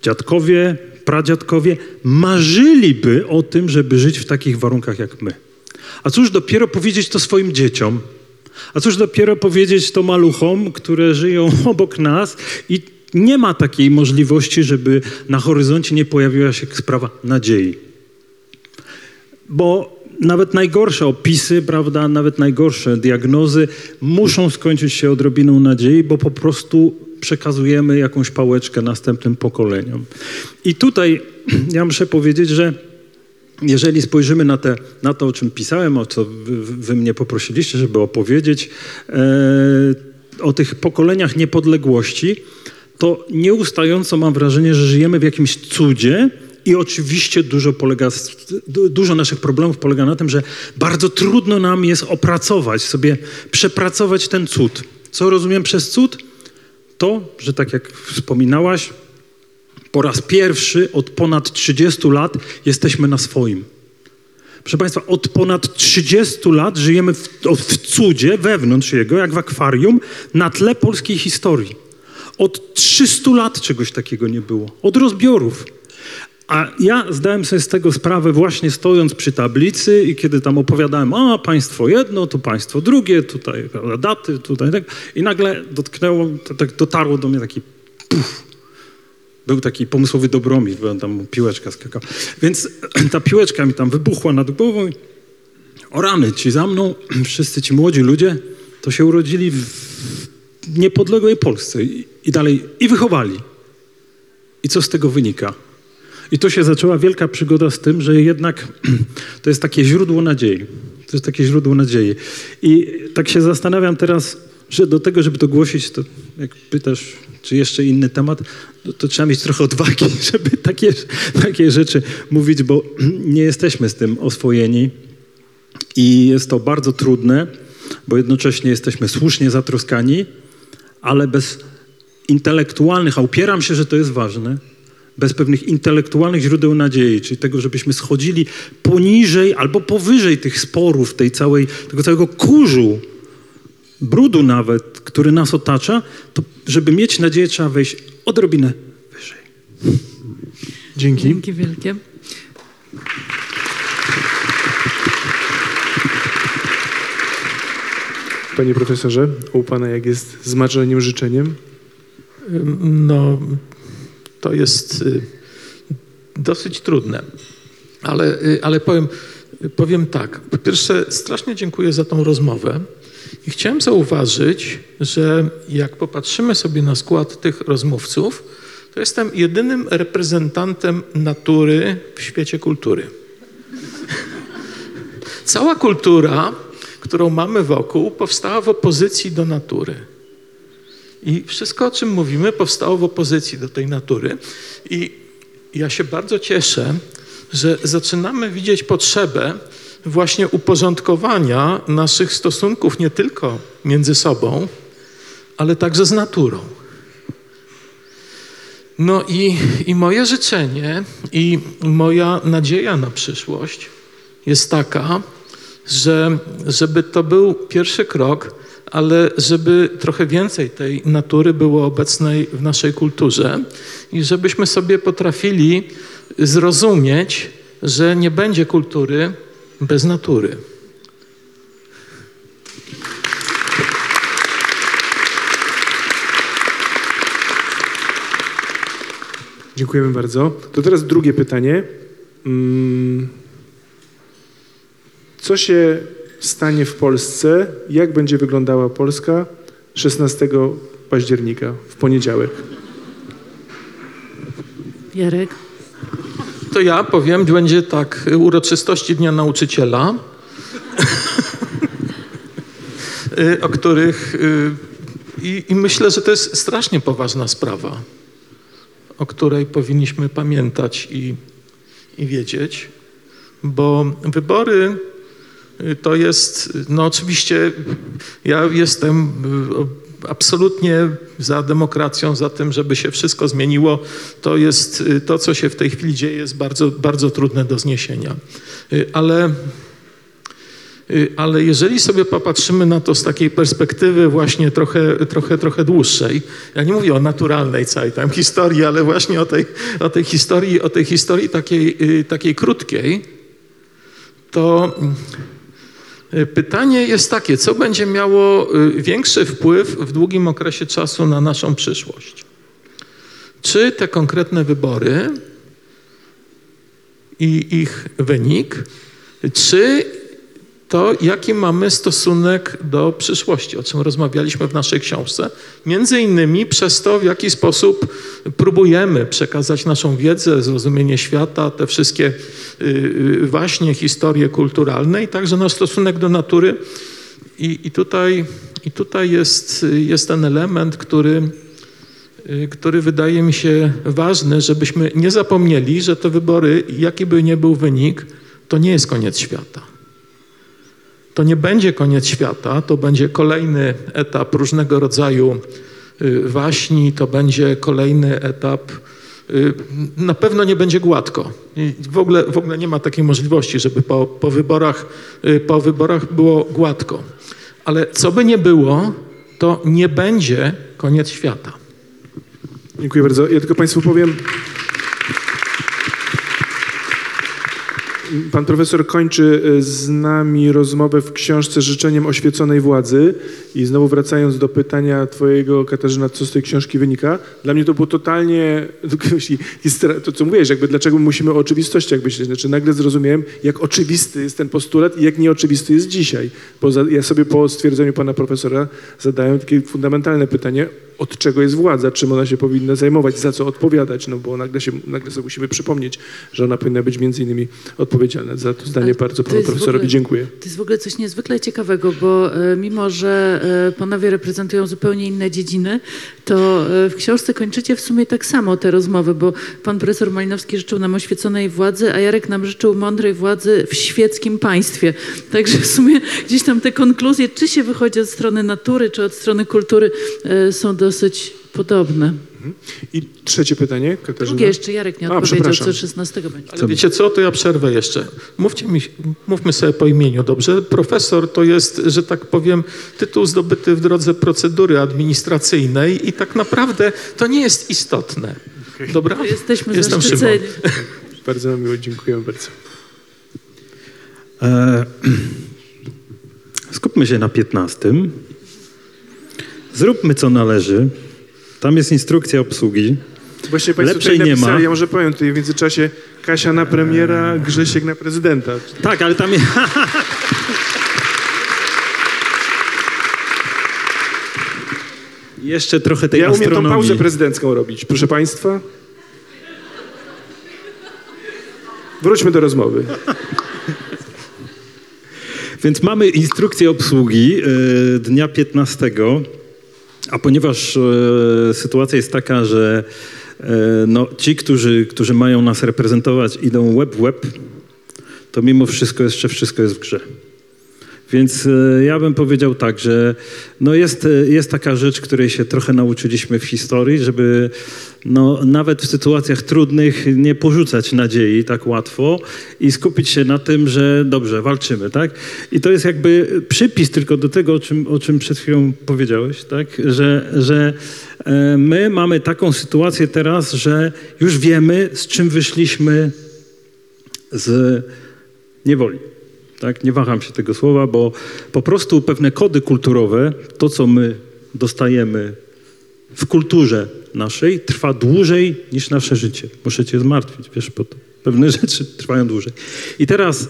dziadkowie, pradziadkowie, marzyliby o tym, żeby żyć w takich warunkach jak my. A cóż dopiero powiedzieć to swoim dzieciom, a cóż dopiero powiedzieć to maluchom, które żyją obok nas i nie ma takiej możliwości, żeby na horyzoncie nie pojawiła się sprawa nadziei. Bo nawet najgorsze opisy, prawda, nawet najgorsze diagnozy muszą skończyć się odrobiną nadziei, bo po prostu przekazujemy jakąś pałeczkę następnym pokoleniom. I tutaj ja muszę powiedzieć, że jeżeli spojrzymy na, te, na to, o czym pisałem, o co wy, wy mnie poprosiliście, żeby opowiedzieć, e, o tych pokoleniach niepodległości, to nieustająco mam wrażenie, że żyjemy w jakimś cudzie i oczywiście dużo, polega, du- dużo naszych problemów polega na tym, że bardzo trudno nam jest opracować, sobie przepracować ten cud. Co rozumiem przez cud? To, że tak jak wspominałaś, po raz pierwszy od ponad 30 lat jesteśmy na swoim. Proszę Państwa, od ponad 30 lat żyjemy w, w cudzie wewnątrz jego, jak w akwarium, na tle polskiej historii. Od 300 lat czegoś takiego nie było. Od rozbiorów. A ja zdałem sobie z tego sprawę właśnie stojąc przy tablicy i kiedy tam opowiadałem, a państwo jedno, to państwo drugie, tutaj daty, tutaj tak. I nagle dotknęło, tak dotarło do mnie taki puf. Był taki pomysłowy Dobromir, bo tam piłeczka skakała. Więc ta piłeczka mi tam wybuchła nad głową o rany, ci za mną, wszyscy ci młodzi ludzie, to się urodzili w niepodległej Polsce i, i dalej, i wychowali. I co z tego wynika? I tu się zaczęła wielka przygoda z tym, że jednak to jest takie źródło nadziei. To jest takie źródło nadziei. I tak się zastanawiam teraz, że do tego, żeby to głosić, to jak pytasz, czy jeszcze inny temat, to, to trzeba mieć trochę odwagi, żeby takie, takie rzeczy mówić, bo nie jesteśmy z tym oswojeni. I jest to bardzo trudne, bo jednocześnie jesteśmy słusznie zatroskani, ale bez intelektualnych, a upieram się, że to jest ważne, bez pewnych intelektualnych źródeł nadziei, czyli tego, żebyśmy schodzili poniżej albo powyżej tych sporów, tej całej, tego całego kurzu, brudu nawet, który nas otacza, to żeby mieć nadzieję, trzeba wejść odrobinę wyżej. Dzięki. Dzięki wielkie. Panie profesorze, u pana jak jest z marzeniem, życzeniem? No, to jest y, dosyć trudne. Ale, y, ale powiem, powiem tak. Po pierwsze, strasznie dziękuję za tą rozmowę I chciałem zauważyć, że jak popatrzymy sobie na skład tych rozmówców, to jestem jedynym reprezentantem natury w świecie kultury. Cała kultura, którą mamy wokół, powstała w opozycji do natury. I wszystko, o czym mówimy, powstało w opozycji do tej natury. I ja się bardzo cieszę, że zaczynamy widzieć potrzebę właśnie uporządkowania naszych stosunków nie tylko między sobą, ale także z naturą. No i, i moje życzenie i moja nadzieja na przyszłość jest taka, że żeby to był pierwszy krok, ale żeby trochę więcej tej natury było obecnej w naszej kulturze i żebyśmy sobie potrafili zrozumieć, że nie będzie kultury bez natury. Dziękujemy bardzo. To teraz drugie pytanie. Mm, Co się stanie w Polsce? Jak będzie wyglądała Polska 16 października, w poniedziałek? Jarek? To ja powiem, będzie tak, uroczystości Dnia Nauczyciela, y, o których y, i, i myślę, że to jest strasznie poważna sprawa, o której powinniśmy pamiętać i, i wiedzieć, bo wybory y, to jest, no oczywiście ja jestem o- absolutnie za demokracją, za tym, żeby się wszystko zmieniło. To jest, y, to co się w tej chwili dzieje jest bardzo, bardzo trudne do zniesienia. Y, Ale Ale jeżeli sobie popatrzymy na to z takiej perspektywy właśnie trochę, trochę, trochę dłuższej, ja nie mówię o naturalnej całej tam historii, ale właśnie o tej, o tej historii, o tej historii takiej, takiej krótkiej, to pytanie jest takie, co będzie miało y, większy wpływ w długim okresie czasu na naszą przyszłość? Czy te konkretne wybory i ich wynik, czy to, jaki mamy stosunek do przyszłości, o czym rozmawialiśmy w naszej książce. Między innymi przez to, w jaki sposób próbujemy przekazać naszą wiedzę, zrozumienie świata, te wszystkie y, y, właśnie historie kulturalne i także nasz stosunek do natury. I, i tutaj, i tutaj jest, jest ten element, który, y, który wydaje mi się ważny, żebyśmy nie zapomnieli, że te wybory, jaki by nie był wynik, to nie jest koniec świata. To nie będzie koniec świata, to będzie kolejny etap różnego rodzaju y, waśni, to będzie kolejny etap. y, Na pewno nie będzie gładko. W ogóle, w ogóle nie ma takiej możliwości, żeby po, po, wyborach, y, po wyborach było gładko. Ale co by nie było, to nie będzie koniec świata. Dziękuję bardzo. Ja tylko Państwu powiem. Pan profesor kończy e, z nami rozmowę w książce Życzeniem oświeconej władzy. I znowu wracając do pytania Twojego, Katarzyna, co z tej książki wynika, dla mnie to było totalnie, to co mówiłeś, jakby dlaczego musimy o oczywistościach myśleć. Znaczy nagle zrozumiałem, jak oczywisty jest ten postulat i jak nieoczywisty jest dzisiaj. Bo ja sobie po stwierdzeniu pana profesora zadałem takie fundamentalne pytanie, od czego jest władza, czym ona się powinna zajmować, za co odpowiadać, no bo nagle, się, nagle sobie musimy przypomnieć, że ona powinna być między innymi odpowiedzialna. Za to zdanie Ale bardzo panu profesorowi ogóle- dziękuję. To jest w ogóle coś niezwykle ciekawego, bo e, mimo, że e, panowie reprezentują zupełnie inne dziedziny, to e, w książce kończycie w sumie tak samo te rozmowy, bo pan profesor Malinowski życzył nam oświeconej władzy, a Jarek nam życzył mądrej władzy w świeckim państwie. Także w sumie gdzieś tam te konkluzje, czy się wychodzi od strony natury, czy od strony kultury, są dosyć podobne. I trzecie pytanie, Katarzyna. Drugie jeszcze Jarek nie A, odpowiedział, co 16 będzie. Ale wiecie co, to ja przerwę jeszcze. Mówcie mi, mówmy sobie po imieniu, dobrze? Profesor to jest, że tak powiem, tytuł zdobyty w drodze procedury administracyjnej i tak naprawdę to nie jest istotne. Dobra? Jesteśmy Jestem Szymon. zaszczyceni. Bardzo nam miło, dziękuję bardzo. E, skupmy się na 15. Zróbmy co należy. Tam jest instrukcja obsługi. Właśnie Państwo Lepszej tutaj nie ma. napisali, ja może powiem tutaj w międzyczasie Kasia na premiera, Grzesiek na prezydenta. Tak, ale tam jest... Jeszcze trochę tej Ja umiem tą astronomii. pauzę prezydencką robić, proszę państwa. Wróćmy do rozmowy. Więc mamy instrukcję obsługi e, dnia 15, a ponieważ e, sytuacja jest taka, że e, no, ci, którzy, którzy mają nas reprezentować, idą web w web, to mimo wszystko jeszcze wszystko jest w grze. Więc e, ja bym powiedział tak, że no jest, e, jest taka rzecz, której się trochę nauczyliśmy w historii, żeby no, nawet w sytuacjach trudnych nie porzucać nadziei tak łatwo i skupić się na tym, że dobrze, walczymy, tak? I to jest jakby przypis tylko do tego, o czym, o czym przed chwilą powiedziałeś, tak? Że, że e, my mamy taką sytuację teraz, że już wiemy, z czym wyszliśmy z niewoli. Tak? Nie waham się tego słowa, bo po prostu pewne kody kulturowe, to co my dostajemy w kulturze naszej, trwa dłużej niż nasze życie. Muszę cię zmartwić, wiesz, bo pewne rzeczy trwają dłużej. I teraz e,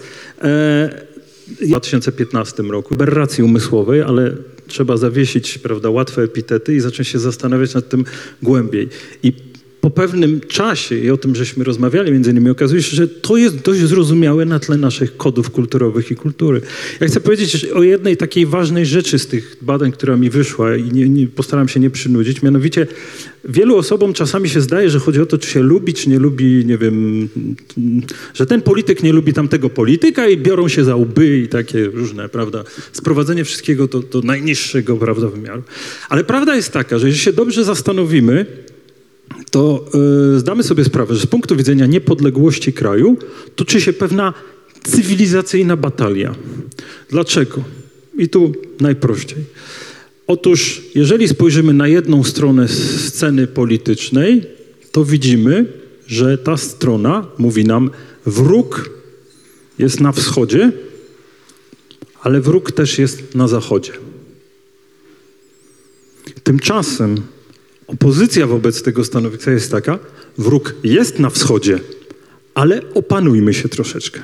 w 2015 roku, aberracji umysłowej, ale trzeba zawiesić prawda, łatwe epitety i zacząć się zastanawiać nad tym głębiej. I po pewnym czasie, i o tym żeśmy rozmawiali między innymi, okazuje się, że to jest dość zrozumiałe na tle naszych kodów kulturowych i kultury. Ja chcę powiedzieć o jednej takiej ważnej rzeczy z tych badań, która mi wyszła i nie, nie, postaram się nie przynudzić, mianowicie wielu osobom czasami się zdaje, że chodzi o to, czy się lubi, czy nie lubi, nie wiem, że ten polityk nie lubi tamtego polityka i biorą się za łby i takie różne, prawda, sprowadzenie wszystkiego do, do najniższego, prawda, wymiaru. Ale prawda jest taka, że jeśli się dobrze zastanowimy, to y, zdamy sobie sprawę, że z punktu widzenia niepodległości kraju toczy się pewna cywilizacyjna batalia. Dlaczego? I tu najprościej. Otóż, jeżeli spojrzymy na jedną stronę sceny politycznej, to widzimy, że ta strona mówi nam, wróg jest na wschodzie, ale wróg też jest na zachodzie. Tymczasem Opozycja wobec tego stanowiska jest taka, wróg jest na wschodzie, ale opanujmy się troszeczkę.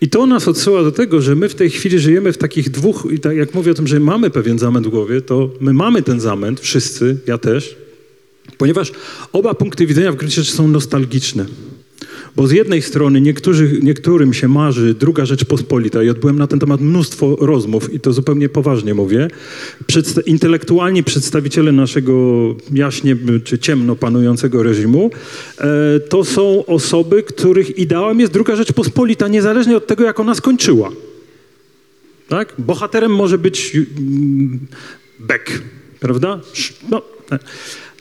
I to nas odsyła do tego, że my w tej chwili żyjemy w takich dwóch, i tak jak mówię o tym, że mamy pewien zamęt w głowie, to my mamy ten zamęt, wszyscy, ja też, ponieważ oba punkty widzenia w gruncie rzeczy są nostalgiczne. Bo z jednej strony niektórzy, niektórym się marzy druga Rzeczpospolita i odbyłem na ten temat mnóstwo rozmów i to zupełnie poważnie mówię. Przedsta- intelektualni przedstawiciele naszego jaśnie czy ciemno panującego reżimu e, to są osoby, których ideałem jest druga Rzeczpospolita, niezależnie od tego, jak ona skończyła. Tak? Bohaterem może być mm, Beck, prawda? No, tak.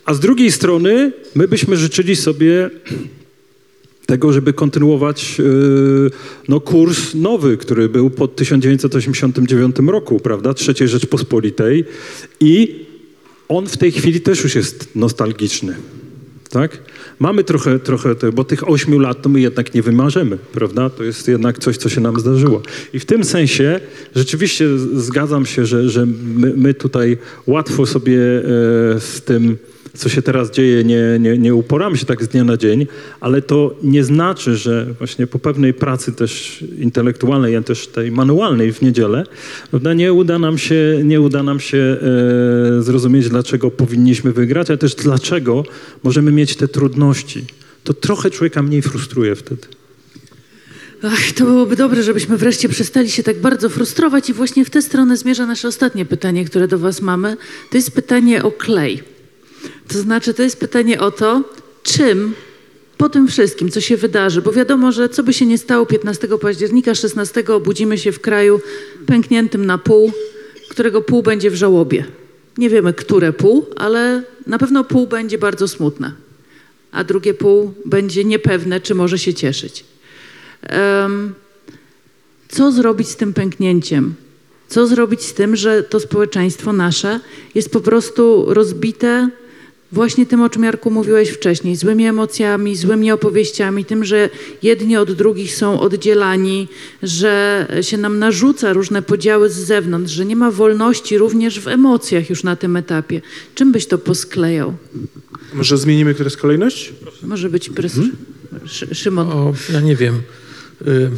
a z drugiej strony my byśmy życzyli sobie tego, żeby kontynuować yy, no, kurs nowy, który był po 1989 roku, prawda, III Rzeczpospolitej i on w tej chwili też już jest nostalgiczny, tak? Mamy trochę, trochę bo tych ośmiu lat to my jednak nie wymarzymy, prawda? To jest jednak coś, co się nam zdarzyło. I w tym sensie rzeczywiście zgadzam się, że, że my, my tutaj łatwo sobie e, z tym co się teraz dzieje, nie, nie, nie uporamy się tak z dnia na dzień, ale to nie znaczy, że właśnie po pewnej pracy też intelektualnej, a też tej manualnej w niedzielę, prawda, nie uda nam się, nie uda nam się e, zrozumieć, dlaczego powinniśmy wygrać, a też dlaczego możemy mieć te trudności. To trochę człowieka mniej frustruje wtedy. Ach, to byłoby dobre, żebyśmy wreszcie przestali się tak bardzo frustrować i właśnie w tę stronę zmierza nasze ostatnie pytanie, które do Was mamy. To jest pytanie o klej. To znaczy, to jest pytanie o to, czym po tym wszystkim, co się wydarzy, bo wiadomo, że co by się nie stało 15 października, 16 obudzimy się w kraju pękniętym na pół, którego pół będzie w żałobie. Nie wiemy, które pół, ale na pewno pół będzie bardzo smutne, a drugie pół będzie niepewne, czy może się cieszyć. Em, co zrobić z tym pęknięciem? Co zrobić z tym, że to społeczeństwo nasze jest po prostu rozbite właśnie tym, o czym Jarku mówiłeś wcześniej, złymi emocjami, złymi opowieściami, tym, że jedni od drugich są oddzielani, że się nam narzuca różne podziały z zewnątrz, że nie ma wolności również w emocjach już na tym etapie. Czym byś to posklejał? Może zmienimy, jest kolejność? Może być pres... Szy- Szymon. O, ja nie wiem. Y,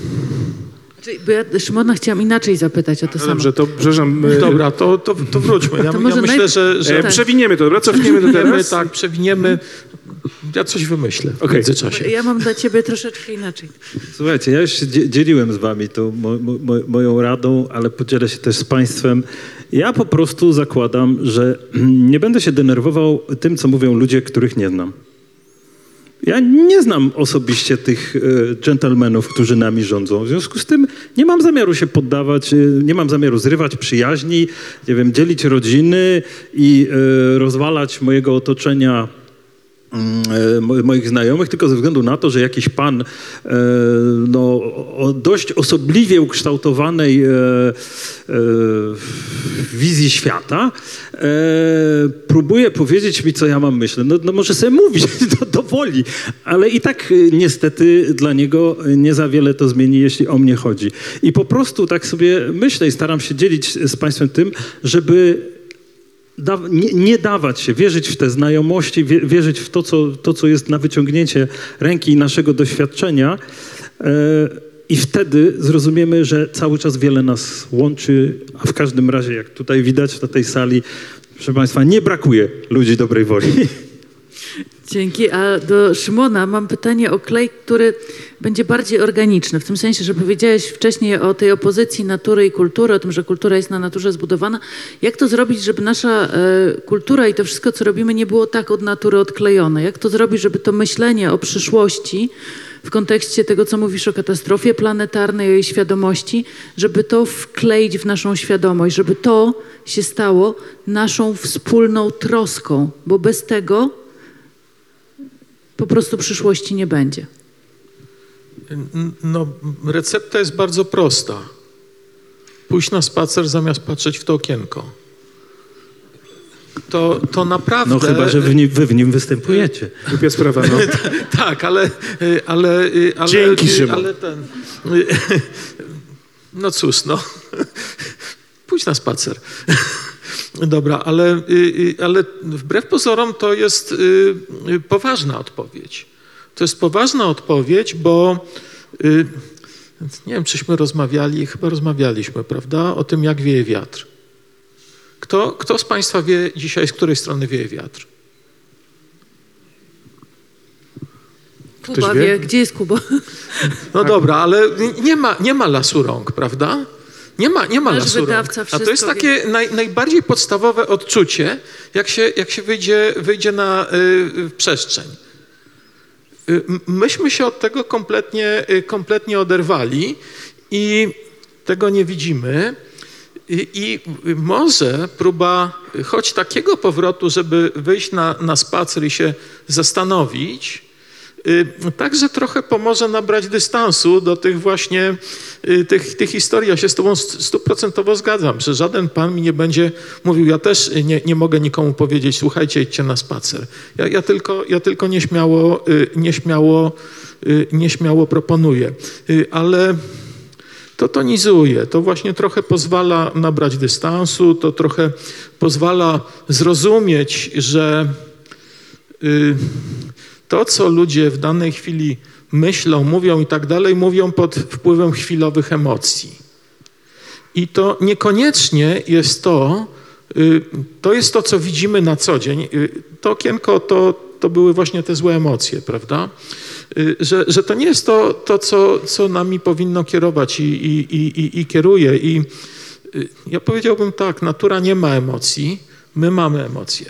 Czyli- Bo ja Szymona chciałam inaczej zapytać o to No samo. dobrze, to przepraszam. e, Dobra, to, to, to wróćmy. Ja, To ja myślę, najpierw- że, że tak. Przewiniemy to, dobra? Cofniemy to przewiniemy, teraz. tak, przewiniemy. Ja coś wymyślę w międzyczasie. Ja mam dla ciebie troszeczkę inaczej. Słuchajcie, ja już się dzie- dzieliłem z wami tą mo, mo- moją radą, ale podzielę się też z państwem. Ja po prostu zakładam, że nie będę się denerwował tym, co mówią ludzie, których nie znam. Ja nie znam osobiście tych e, dżentelmenów, którzy nami rządzą. W związku z tym nie mam zamiaru się poddawać, e, nie mam zamiaru zrywać przyjaźni, nie wiem, dzielić rodziny i e, rozwalać mojego otoczenia moich znajomych, tylko ze względu na to, że jakiś pan e, no, o dość osobliwie ukształtowanej e, e, wizji świata e, próbuje powiedzieć mi, co ja mam myśleć. No, no może sobie mówić do, do woli, ale i tak e, niestety dla niego nie za wiele to zmieni, jeśli o mnie chodzi. I po prostu tak sobie myślę i staram się dzielić z państwem tym, żeby da, nie, nie dawać się, wierzyć w te znajomości, wie, wierzyć w to co, to, co jest na wyciągnięcie ręki i naszego doświadczenia. E, I wtedy zrozumiemy, że cały czas wiele nas łączy, a w każdym razie, jak tutaj widać na tej sali, proszę Państwa, nie brakuje ludzi dobrej woli. Dzięki. A do Szymona mam pytanie o klej, który będzie bardziej organiczny. W tym sensie, że powiedziałeś wcześniej o tej opozycji natury i kultury, o tym, że kultura jest na naturze zbudowana. Jak to zrobić, żeby nasza e, kultura i to wszystko, co robimy, nie było tak od natury odklejone? Jak to zrobić, żeby to myślenie o przyszłości w kontekście tego, co mówisz o katastrofie planetarnej, o jej świadomości, żeby to wkleić w naszą świadomość, żeby to się stało naszą wspólną troską, bo bez tego po prostu przyszłości nie będzie. No, recepta jest bardzo prosta. Pójść na spacer zamiast patrzeć w to okienko. To, to naprawdę... No chyba, że w nim, wy w nim występujecie. Głupia sprawa, no. Tak, ale, ale, ale, Dzięki, Szymon. ale ten. No cóż, no. Pójdź na spacer. Dobra, ale, y, y, ale wbrew pozorom to jest y, poważna odpowiedź. To jest poważna odpowiedź, bo nie wiem, czyśmy rozmawiali, chyba rozmawialiśmy, prawda, o tym, jak wieje wiatr. Kto, kto z Państwa wie dzisiaj, z której strony wieje wiatr? Kuba wie? wie, gdzie jest Kuba? No dobra, ale nie ma, nie ma lasu rąk, prawda? Nie ma, nie ma Nasz lasu. A to jest takie naj, najbardziej podstawowe odczucie, jak się, jak się wyjdzie, wyjdzie na y, przestrzeń. Y, myśmy się od tego kompletnie, y, kompletnie oderwali i tego nie widzimy. I, I może próba choć takiego powrotu, żeby wyjść na, na spacer i się zastanowić, także trochę pomoże nabrać dystansu do tych właśnie y, tych, tych historii. Ja się z tobą st- stuprocentowo zgadzam, że żaden pan mi nie będzie mówił, ja też nie, nie mogę nikomu powiedzieć, słuchajcie, idźcie na spacer. Ja, ja, tylko, ja tylko nieśmiało, y, nieśmiało, y, nieśmiało proponuję. Y, Ale to tonizuje, to właśnie trochę pozwala nabrać dystansu, to trochę pozwala zrozumieć, że y, to, co ludzie w danej chwili myślą, mówią i tak dalej, mówią pod wpływem chwilowych emocji. I to niekoniecznie jest to, y, to jest to, co widzimy na co dzień. Y, To okienko to, to były właśnie te złe emocje, prawda? Y, Że, że to nie jest to, to co, co nami powinno kierować i, i, i, i- kieruje. I ja powiedziałbym tak, natura nie ma emocji, my mamy emocje.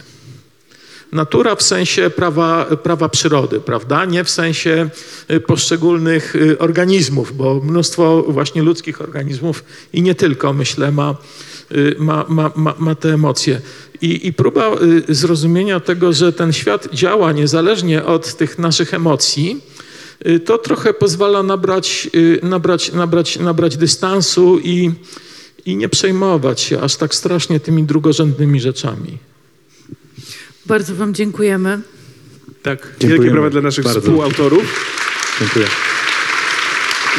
Natura w sensie prawa, prawa przyrody, prawda? Nie w sensie y, poszczególnych y, organizmów, bo mnóstwo właśnie ludzkich organizmów i nie tylko, myślę, ma, y, ma, ma, ma, ma te emocje. I, I próba zrozumienia tego, że ten świat działa niezależnie od tych naszych emocji, to trochę pozwala nabrać, nabrać, nabrać, nabrać dystansu i, i nie przejmować się aż tak strasznie tymi drugorzędnymi rzeczami. Bardzo Wam dziękujemy. Tak. Wielkie Dziękujemy brawa dla naszych bardzo. współautorów. Dziękuję.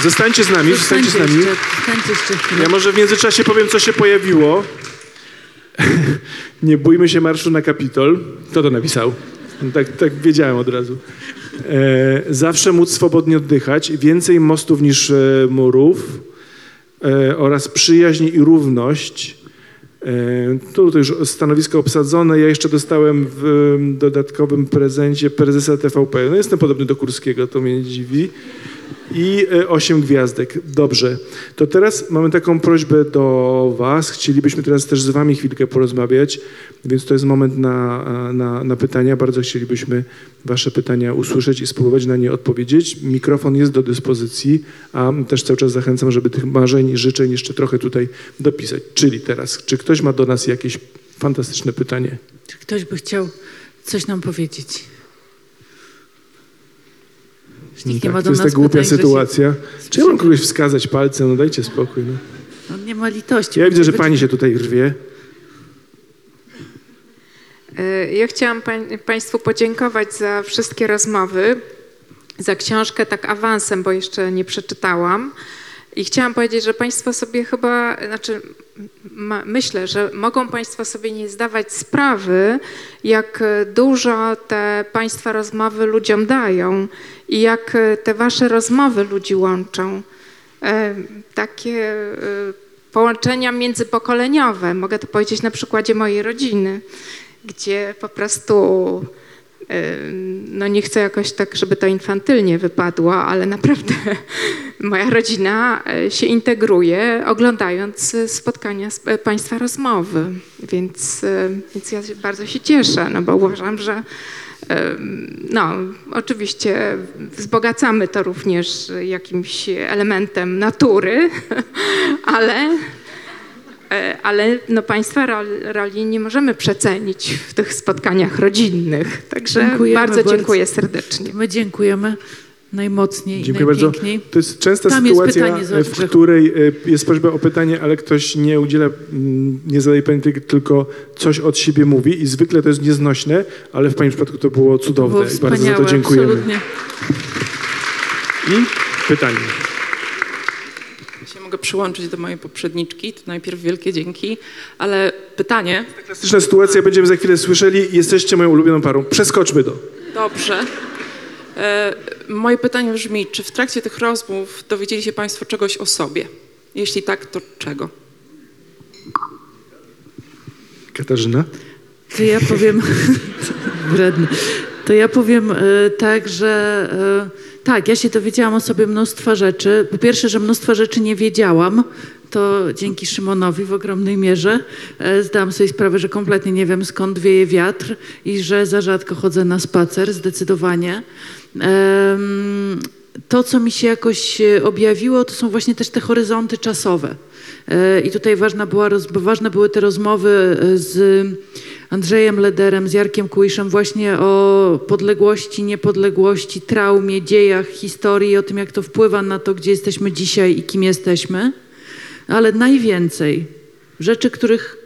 Zostańcie z nami, zostańcie z nami. jeszcze, zostańcie jeszcze. Ja może w międzyczasie powiem, co się pojawiło. Nie bójmy się marszu na Kapitol. Kto to napisał? Tak, tak wiedziałem od razu. E, zawsze móc swobodnie oddychać. Więcej mostów niż e, murów. e, oraz przyjaźń i równość. E, Tu to już stanowisko obsadzone. Ja jeszcze dostałem w dodatkowym prezencie prezesa TVP. No jestem podobny do Kurskiego, to mnie nie dziwi. I e, osiem gwiazdek. Dobrze. To teraz mamy taką prośbę do Was. Chcielibyśmy teraz też z Wami chwilkę porozmawiać, więc to jest moment na, na, na pytania. Bardzo chcielibyśmy Wasze pytania usłyszeć i spróbować na nie odpowiedzieć. Mikrofon jest do dyspozycji, a też cały czas zachęcam, żeby tych marzeń i życzeń jeszcze trochę tutaj dopisać. Czyli teraz, czy ktoś ma do nas jakieś fantastyczne pytanie? Czy ktoś by chciał coś nam powiedzieć? Już Nikt nie ma Tak, do to jest ta głupia pytań, że się- sytuacja. Czy ja mam kogoś wskazać palcem? No dajcie spokój. No. No, nie ma litości. Ja widzę, że pani się tutaj rwie. E, Ja chciałam pań, Państwu podziękować za wszystkie rozmowy, za książkę tak awansem, bo jeszcze nie przeczytałam. I chciałam powiedzieć, że Państwo sobie chyba, znaczy myślę, że mogą Państwo sobie nie zdawać sprawy, jak e, dużo te Państwa rozmowy ludziom dają i jak e, te Wasze rozmowy ludzi łączą. E, Takie połączenia międzypokoleniowe, mogę to powiedzieć na przykładzie mojej rodziny gdzie po prostu, no nie chcę jakoś tak, żeby to infantylnie wypadło, ale naprawdę moja rodzina y, się integruje oglądając y, spotkania z y, Państwa rozmowy, więc, więc ja bardzo się cieszę, no bo uważam, że no, oczywiście wzbogacamy to również jakimś elementem natury, ale E, Ale no, państwa rol- roli nie możemy przecenić w tych spotkaniach rodzinnych. Także Dziękujemy bardzo, bardzo. dziękuję serdecznie. My dziękujemy najmocniej Dziękuję i bardzo. To jest częsta Tam jest sytuacja, pytanie z w której e, jest prośba o pytanie, ale ktoś nie udziela, nie zadaje pani tylko- tylko coś od siebie mówi i zwykle to jest nieznośne, ale w pani przypadku to było cudowne Było i bardzo za to dziękujemy. absolutnie. I pytanie. Się mogę przyłączyć do mojej poprzedniczki, to najpierw wielkie dzięki, ale pytanie, Klasyczna sytuacja, będziemy za chwilę słyszeli, jesteście moją ulubioną parą. Przeskoczmy do. dobrze. E, moje pytanie brzmi, czy w trakcie tych rozmów dowiedzieli się Państwo czegoś o sobie? Jeśli tak, to czego? Katarzyna? To ja powiem, wredny, to ja powiem e, tak, że e, tak, ja się dowiedziałam o sobie mnóstwa rzeczy. Po pierwsze, że mnóstwo rzeczy nie wiedziałam, to dzięki Szymonowi w ogromnej mierze. E, Zdałam sobie sprawę, że kompletnie nie wiem skąd wieje wiatr i że za rzadko chodzę na spacer, zdecydowanie. To, co mi się jakoś e, objawiło, to są właśnie też te horyzonty czasowe. E, I tutaj ważna była, ważne były te rozmowy e, z Andrzejem Lederem, z Jarkiem Kuiszem właśnie o podległości, niepodległości, traumie, dziejach, historii, o tym, jak to wpływa na to, gdzie jesteśmy dzisiaj i kim jesteśmy. Ale najwięcej rzeczy, których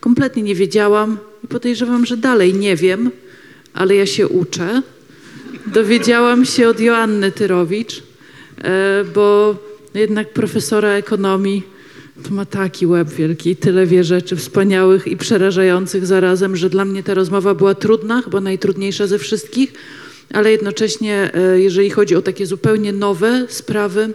kompletnie nie wiedziałam i podejrzewam, że dalej nie wiem, ale ja się uczę. Dowiedziałam się od Joanny Tyrowicz, e, bo jednak profesora ekonomii to ma taki łeb wielki tyle wie rzeczy wspaniałych i przerażających zarazem, że dla mnie ta rozmowa była trudna, chyba najtrudniejsza ze wszystkich, ale jednocześnie, e, jeżeli chodzi o takie zupełnie nowe sprawy,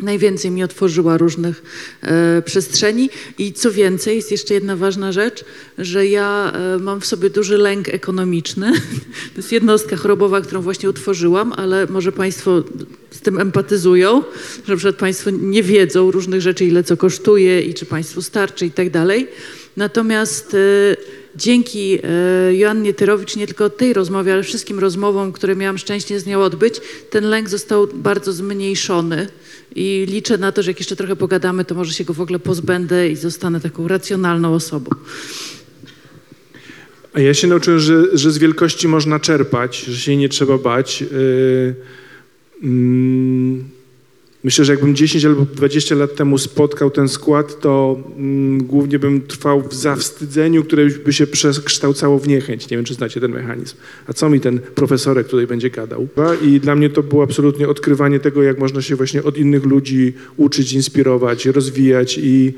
najwięcej mi otworzyła różnych e, przestrzeni. I co więcej, jest jeszcze jedna ważna rzecz, że ja e, mam w sobie duży lęk ekonomiczny. To jest jednostka chorobowa, którą właśnie utworzyłam, ale może Państwo z tym empatyzują, że na przykład Państwo nie wiedzą różnych rzeczy, ile co kosztuje i czy Państwu starczy i tak dalej. Natomiast e, dzięki e, Joannie Tyrowicz, nie tylko tej rozmowie, ale wszystkim rozmowom, które miałam szczęście z nią odbyć, ten lęk został bardzo zmniejszony. I liczę na to, że jak jeszcze trochę pogadamy, to może się go w ogóle pozbędę i zostanę taką racjonalną osobą. A ja się nauczyłem, że, że z wielkości można czerpać, że się nie trzeba bać. Yy, myślę, że jakbym 10 albo 20 lat temu spotkał ten skład, to mm, głównie bym trwał w zawstydzeniu, które by się przekształcało w niechęć. Nie wiem, czy znacie ten mechanizm. A co mi ten profesorek tutaj będzie gadał? I dla mnie to było absolutnie odkrywanie tego, jak można się właśnie od innych ludzi uczyć, inspirować, rozwijać i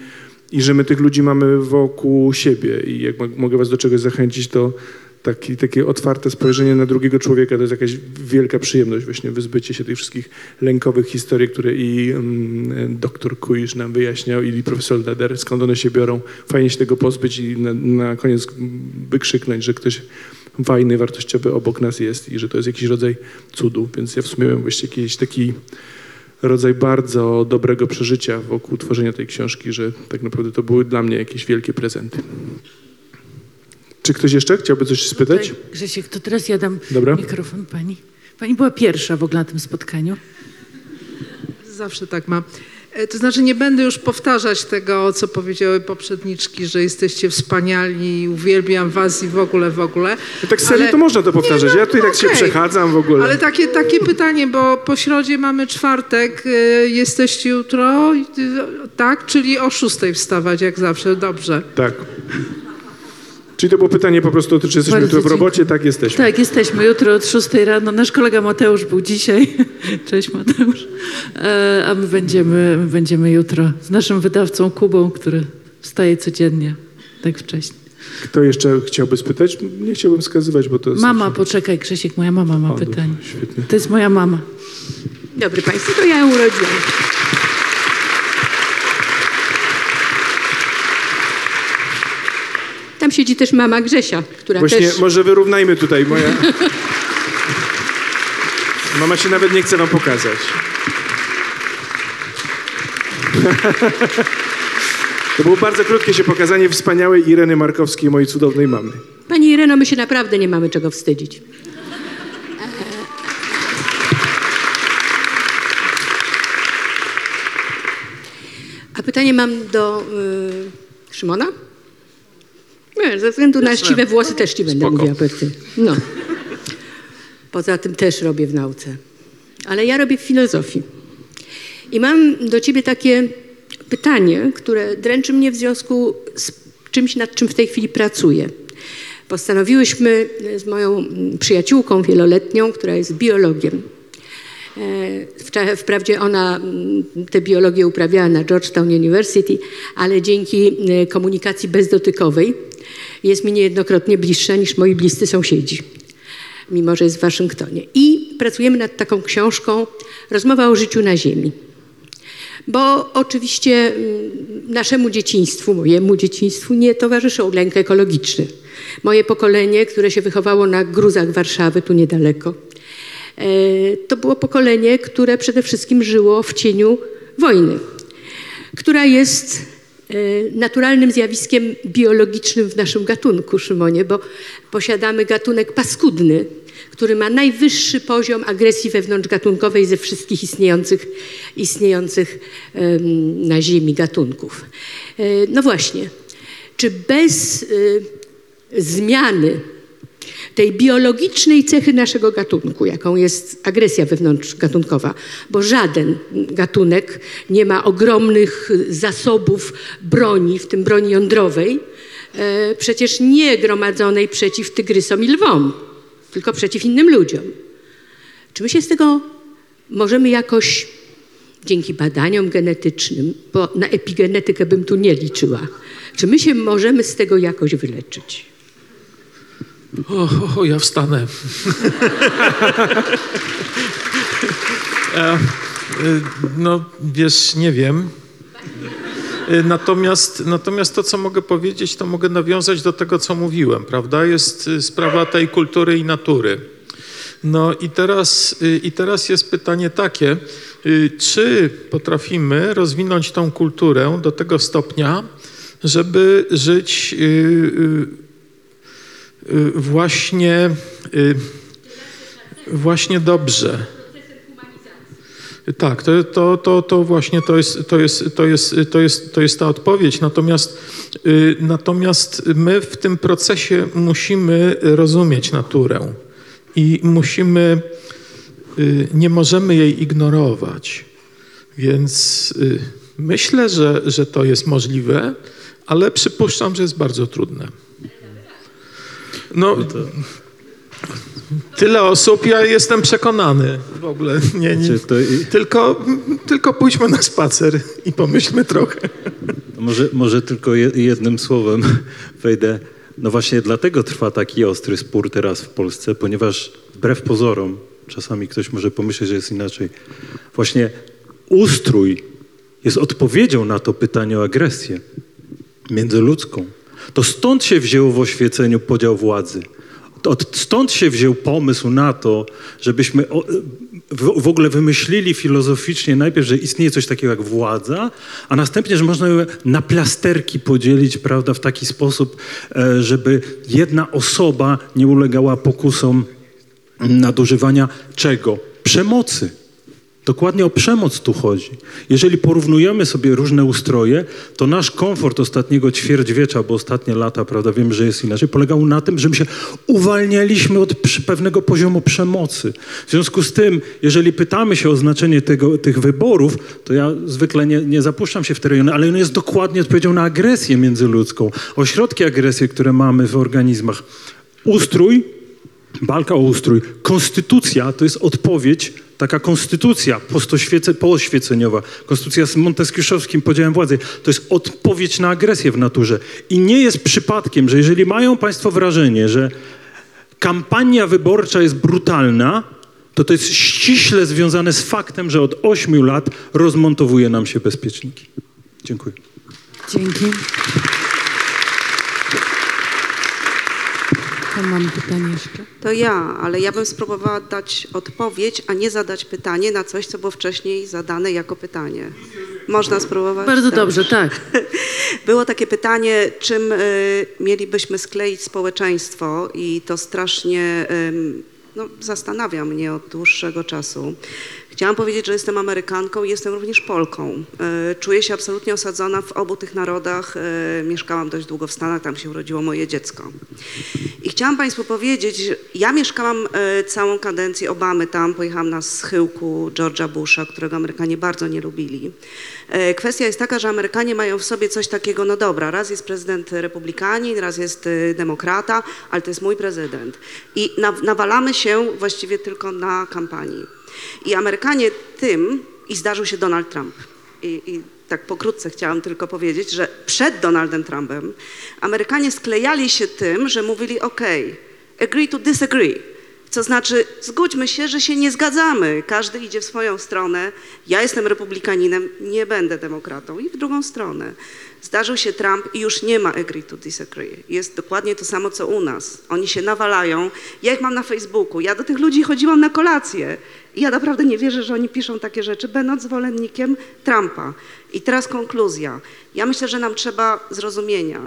i że my tych ludzi mamy wokół siebie i jak mo- mogę was do czegoś zachęcić, to, taki, takie otwarte spojrzenie na drugiego człowieka to jest jakaś wielka przyjemność, właśnie wyzbycie się tych wszystkich lękowych historii, które i mm, doktor Kuisz nam wyjaśniał, i profesor Leder, skąd one się biorą. Fajnie się tego pozbyć i na, na koniec wykrzyknąć, że ktoś fajny, wartościowy obok nas jest i że to jest jakiś rodzaj cudu. Więc ja w sumie miałem właśnie jakiś taki rodzaj bardzo dobrego przeżycia wokół tworzenia tej książki, że tak naprawdę to były dla mnie jakieś wielkie prezenty. Czy ktoś jeszcze chciałby coś spytać? Tutaj, Grzesiek, to teraz ja dam Dobra. mikrofon pani. Pani była pierwsza w ogóle na tym spotkaniu. Zawsze tak mam. E, To znaczy nie będę już powtarzać tego, co powiedziały poprzedniczki, że jesteście wspaniali, uwielbiam was i w ogóle, w ogóle. No tak serio Ale- to można to powtarzać. Nie, no, ja tutaj tak się okej. przechadzam w ogóle. Ale takie, takie pytanie, bo po środzie mamy czwartek, e, jesteście jutro, i- tak? Czyli o szóstej wstawać jak zawsze, dobrze. Tak. Czyli to było pytanie po prostu, czy jesteśmy Bardzo jutro w dziękuję. robocie? Tak, jesteśmy. Tak, jesteśmy jutro od 6 rano. Nasz kolega Mateusz był dzisiaj. Cześć Mateusz. E, A my będziemy, my będziemy jutro z naszym wydawcą Kubą, który wstaje codziennie tak wcześnie. Kto jeszcze chciałby spytać? Nie chciałbym wskazywać, bo to jest... Mama, poczekaj Grzesiek, moja mama ma O, pytanie. To jest moja mama. Dobry Państwo, to ja ją urodziłam. Tam siedzi też mama Grzesia, która Właśnie też... może wyrównajmy tutaj. Moja... Mama się nawet nie chce wam pokazać. To było bardzo krótkie się pokazanie wspaniałej Ireny Markowskiej, mojej cudownej mamy. Pani Ireno, my się naprawdę nie mamy czego wstydzić. A pytanie mam do y, Szymona? Nie, ze względu na siwe włosy też ci będę Spoko. mówiła ty. No. Poza tym też robię w nauce. Ale ja robię w filozofii. I mam do ciebie takie pytanie, które dręczy mnie w związku z czymś, nad czym w tej chwili pracuję. Postanowiłyśmy z moją przyjaciółką wieloletnią, która jest biologiem. E, Wprawdzie ona mm, tę biologię uprawiała na Georgetown University, ale dzięki e, komunikacji bezdotykowej jest mi niejednokrotnie bliższa niż moi bliscy sąsiedzi, mimo że jest w Waszyngtonie. I pracujemy nad taką książką Rozmowa o życiu na Ziemi. Bo oczywiście mm, naszemu dzieciństwu, mojemu dzieciństwu nie towarzyszył lęk ekologiczny. Moje pokolenie, które się wychowało na gruzach Warszawy, tu niedaleko, to było pokolenie, które przede wszystkim żyło w cieniu wojny, która jest e, naturalnym zjawiskiem biologicznym w naszym gatunku, Szymonie, bo posiadamy gatunek paskudny, który ma najwyższy poziom agresji wewnątrzgatunkowej ze wszystkich istniejących, istniejących na Ziemi gatunków. E, No właśnie, czy bez e, zmiany tej biologicznej cechy naszego gatunku, jaką jest agresja wewnątrzgatunkowa, bo żaden gatunek nie ma ogromnych zasobów broni, w tym broni jądrowej, e, przecież nie gromadzonej przeciw tygrysom i lwom, tylko przeciw innym ludziom. Czy my się z tego możemy jakoś, dzięki badaniom genetycznym, bo na epigenetykę bym tu nie liczyła, czy my się możemy z tego jakoś wyleczyć? O, o, o ja wstanę. e, no, wiesz, nie wiem. E, Natomiast, natomiast to, co mogę powiedzieć, to mogę nawiązać do tego, co mówiłem, prawda? Jest y, sprawa tej kultury i natury. No i teraz, y, i teraz jest pytanie takie, y, czy potrafimy rozwinąć tą kulturę do tego stopnia, żeby żyć właśnie, y, właśnie dobrze. Tak, to, to, to, to właśnie to jest, to, jest, to, jest, to, jest, to jest ta odpowiedź. Natomiast, y, natomiast my w tym procesie musimy rozumieć naturę i musimy, y, nie możemy jej ignorować. Więc y, myślę, że, że to jest możliwe, ale przypuszczam, że jest bardzo trudne. No, tyle osób, ja jestem przekonany w ogóle. Nie, nie, Znaczy, tylko, tylko pójdźmy na spacer i pomyślmy trochę. Może, może tylko je- jednym słowem wejdę. No właśnie dlatego trwa taki ostry spór teraz w Polsce, ponieważ wbrew pozorom, czasami ktoś może pomyśleć, że jest inaczej, właśnie ustrój jest odpowiedzią na to pytanie o agresję międzyludzką. To stąd się wzięło w oświeceniu podział władzy. Od, stąd się wziął pomysł na to, żebyśmy w ogóle wymyślili filozoficznie najpierw, że istnieje coś takiego jak władza, a następnie, że można ją na plasterki podzielić, prawda, w taki sposób, e, żeby jedna osoba nie ulegała pokusom nadużywania czego? Przemocy. Dokładnie o przemoc tu chodzi. Jeżeli porównujemy sobie różne ustroje, to nasz komfort ostatniego ćwierćwiecza, bo ostatnie lata, prawda, wiem, że jest inaczej, polegał na tym, że my się uwalnialiśmy od pewnego poziomu przemocy. W związku z tym, jeżeli pytamy się o znaczenie tego, tych wyborów, to ja zwykle nie, nie zapuszczam się w te rejony, ale on jest dokładnie odpowiedzią na agresję międzyludzką, ośrodki agresji, które mamy w organizmach. Ustrój Walka o ustrój. Konstytucja to jest odpowiedź, taka konstytucja pooświeceniowa, konstytucja z monteskiuszowskim podziałem władzy, to jest odpowiedź na agresję w naturze. I nie jest przypadkiem, że jeżeli mają Państwo wrażenie, że kampania wyborcza jest brutalna, to to jest ściśle związane z faktem, że od ośmiu lat rozmontowuje nam się bezpieczniki. Dziękuję. Dzięki. Mam pytanie jeszcze. To ja, ale ja bym spróbowała dać odpowiedź, a nie zadać pytanie na coś, co było wcześniej zadane jako pytanie. Można spróbować? Bardzo Dobrze. dobrze, tak. Było takie pytanie, czym y, mielibyśmy skleić społeczeństwo i to strasznie ym, no, zastanawia mnie od dłuższego czasu. Chciałam powiedzieć, że jestem Amerykanką i jestem również Polką. Y, Czuję się absolutnie osadzona w obu tych narodach. Y, Mieszkałam dość długo w Stanach, tam się urodziło moje dziecko. I chciałam Państwu powiedzieć, ja mieszkałam e, całą kadencję Obamy tam, pojechałam na schyłku George'a Busha, którego Amerykanie bardzo nie lubili. E, kwestia jest taka, że Amerykanie mają w sobie coś takiego, no dobra, raz jest prezydent republikanin, raz jest e, demokrata, ale to jest mój prezydent. I na, nawalamy się właściwie tylko na kampanii. I Amerykanie tym, i zdarzył się Donald Trump. I, i tak pokrótce chciałam tylko powiedzieć, że przed Donaldem Trumpem Amerykanie sklejali się tym, że mówili OK, agree to disagree. To znaczy, zgódźmy się, że się nie zgadzamy. Każdy idzie w swoją stronę. Ja jestem republikaninem, nie będę demokratą. I w drugą stronę. Zdarzył się Trump i już nie ma agree to disagree. Jest dokładnie to samo, co u nas. Oni się nawalają. Ja ich mam na Facebooku. Ja do tych ludzi chodziłam na kolację. I ja naprawdę nie wierzę, że oni piszą takie rzeczy, będąc zwolennikiem Trumpa. I teraz konkluzja. Ja myślę, że nam trzeba zrozumienia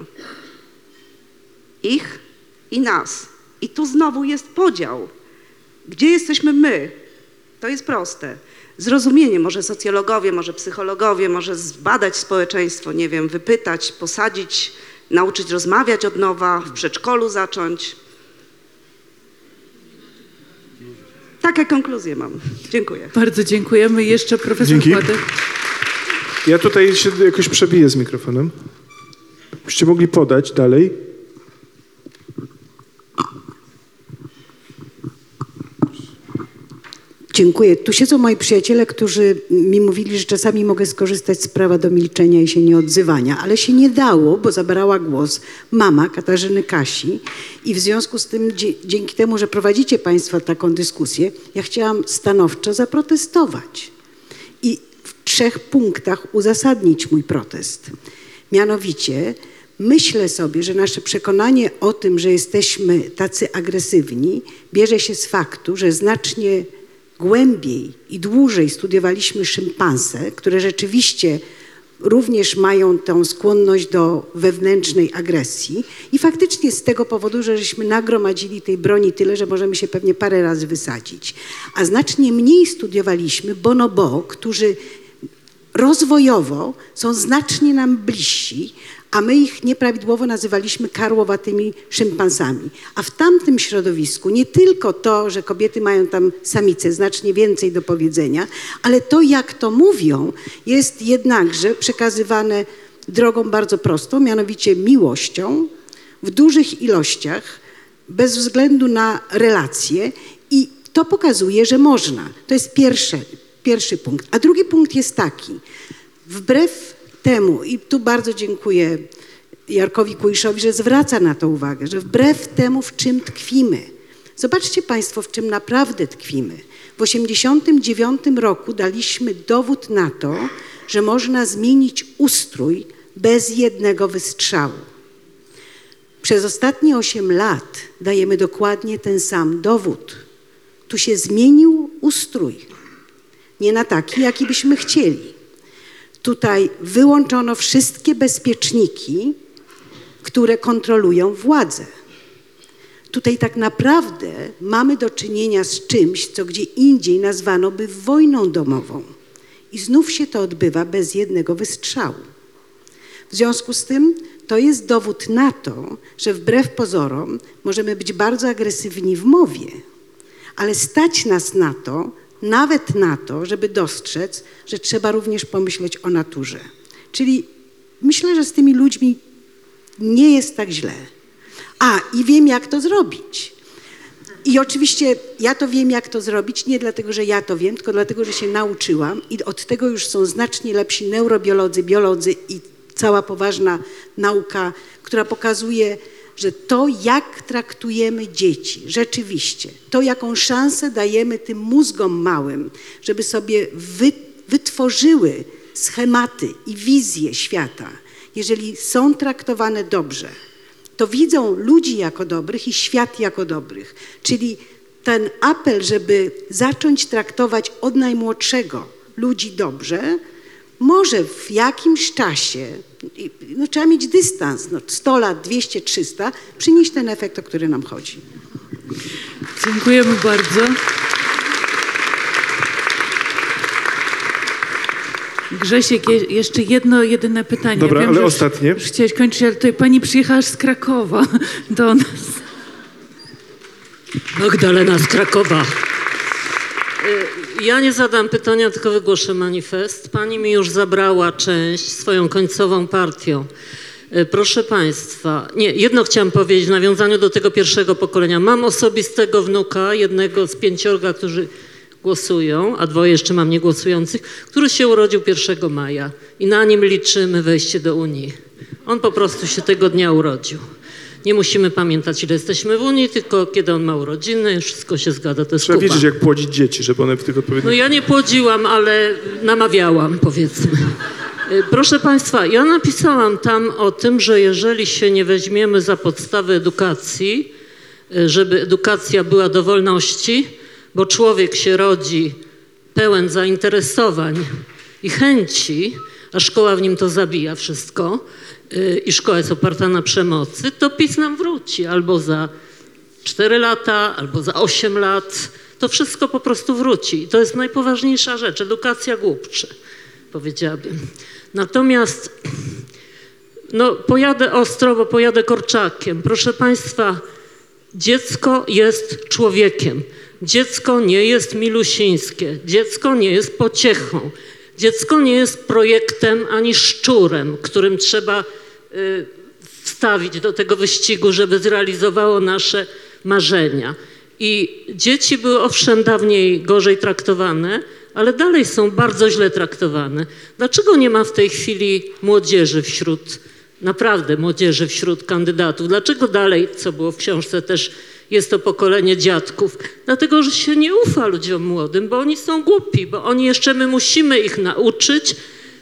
ich i nas. I tu znowu jest podział. Gdzie jesteśmy my? To jest proste. Zrozumienie, może socjologowie, może psychologowie, może zbadać społeczeństwo, nie wiem, wypytać, posadzić, nauczyć rozmawiać od nowa, w przedszkolu zacząć. Takie konkluzje mam. Dziękuję. Bardzo dziękujemy. Jeszcze profesor Dzięki. Władek. Ja tutaj się jakoś przebiję z mikrofonem. Byście mogli podać dalej. Dziękuję. Tu siedzą moi przyjaciele, którzy mi mówili, że czasami mogę skorzystać z prawa do milczenia i się nie odzywania, ale się nie dało, bo zabrała głos mama Katarzyny Kasi i w związku z tym, dzięki temu, że prowadzicie Państwo taką dyskusję, ja chciałam stanowczo zaprotestować i w trzech punktach uzasadnić mój protest. Mianowicie, myślę sobie, że nasze przekonanie o tym, że jesteśmy tacy agresywni, bierze się z faktu, że znacznie głębiej i dłużej studiowaliśmy szympanse, które rzeczywiście również mają tą skłonność do wewnętrznej agresji i faktycznie z tego powodu, że żeśmy nagromadzili tej broni tyle, że możemy się pewnie parę razy wysadzić. A znacznie mniej studiowaliśmy bonobo, którzy rozwojowo są znacznie nam bliżsi, a my ich nieprawidłowo nazywaliśmy karłowatymi szympansami. A w tamtym środowisku nie tylko to, że kobiety mają tam samice znacznie więcej do powiedzenia, ale to, jak to mówią, jest jednakże przekazywane drogą bardzo prostą, mianowicie miłością w dużych ilościach, bez względu na relacje i to pokazuje, że można. To jest pierwsze, pierwszy punkt. A drugi punkt jest taki. Wbrew temu, i tu bardzo dziękuję Jarkowi Kujszowi, że zwraca na to uwagę, że wbrew temu, w czym tkwimy, zobaczcie Państwo, w czym naprawdę tkwimy. W 1989 roku daliśmy dowód na to, że można zmienić ustrój bez jednego wystrzału. Przez ostatnie 8 lat dajemy dokładnie ten sam dowód. Tu się zmienił ustrój. Nie na taki, jaki byśmy chcieli. Tutaj wyłączono wszystkie bezpieczniki, które kontrolują władzę. Tutaj tak naprawdę mamy do czynienia z czymś, co gdzie indziej nazwano by wojną domową. I znów się to odbywa bez jednego wystrzału. W związku z tym to jest dowód na to, że wbrew pozorom możemy być bardzo agresywni w mowie, ale stać nas na to, nawet na to, żeby dostrzec, że trzeba również pomyśleć o naturze. Czyli myślę, że z tymi ludźmi nie jest tak źle. A, i wiem, jak to zrobić. I oczywiście ja to wiem, jak to zrobić, nie dlatego, że ja to wiem, tylko dlatego, że się nauczyłam i od tego już są znacznie lepsi neurobiolodzy, biolodzy i cała poważna nauka, która pokazuje, że to, jak traktujemy dzieci, rzeczywiście, to, jaką szansę dajemy tym mózgom małym, żeby sobie wy, wytworzyły schematy i wizje świata, jeżeli są traktowane dobrze, to widzą ludzi jako dobrych i świat jako dobrych. Czyli ten apel, żeby zacząć traktować od najmłodszego ludzi dobrze, może w jakimś czasie, no trzeba mieć dystans, no 100 lat, 200, 300, przynieść ten efekt, o który nam chodzi. Dziękujemy bardzo. Grzesiek, je, jeszcze jedno, jedyne pytanie. Dobra, Wiem, ale że już- ostatnie. Już chciałeś kończyć, ale tutaj pani przyjechała z Krakowa do nas. Magdalena z Krakowa. Ja nie zadam pytania, tylko wygłoszę manifest. Pani mi już zabrała część swoją końcową partią. Y, Proszę Państwa, nie, jedno chciałam powiedzieć w nawiązaniu do tego pierwszego pokolenia. Mam osobistego wnuka, jednego z pięciorga, którzy głosują, a dwoje jeszcze mam niegłosujących, który się urodził 1 maja i na nim liczymy wejście do Unii. On po prostu się tego dnia urodził. Nie musimy pamiętać, ile jesteśmy w Unii, tylko kiedy on ma urodziny, wszystko się zgadza, to jest Trzeba kupa. wiedzieć, jak płodzić dzieci, żeby one w tych No odpowiednich... ja nie płodziłam, ale namawiałam, powiedzmy. Y, Proszę Państwa, ja napisałam tam o tym, że jeżeli się nie weźmiemy za podstawę edukacji, y, żeby edukacja była do wolności, bo człowiek się rodzi pełen zainteresowań i chęci, a szkoła w nim to zabija wszystko y, i szkoła jest oparta na przemocy, to PiS nam wróci albo za 4 lata, albo za 8 lat. To wszystko po prostu wróci. I to jest najpoważniejsza rzecz. Edukacja głupcze, powiedziałabym. Natomiast no, pojadę ostro, bo pojadę korczakiem. Proszę Państwa, dziecko jest człowiekiem. Dziecko nie jest milusińskie. Dziecko nie jest pociechą. Dziecko nie jest projektem ani szczurem, którym trzeba y, wstawić do tego wyścigu, żeby zrealizowało nasze marzenia. I dzieci były owszem dawniej gorzej traktowane, ale dalej są bardzo źle traktowane. Dlaczego nie ma w tej chwili młodzieży wśród, naprawdę młodzieży wśród kandydatów? Dlaczego dalej, co było w książce też, jest to pokolenie dziadków? Dlatego, że się nie ufa ludziom młodym, bo oni są głupi, bo oni jeszcze, my musimy ich nauczyć,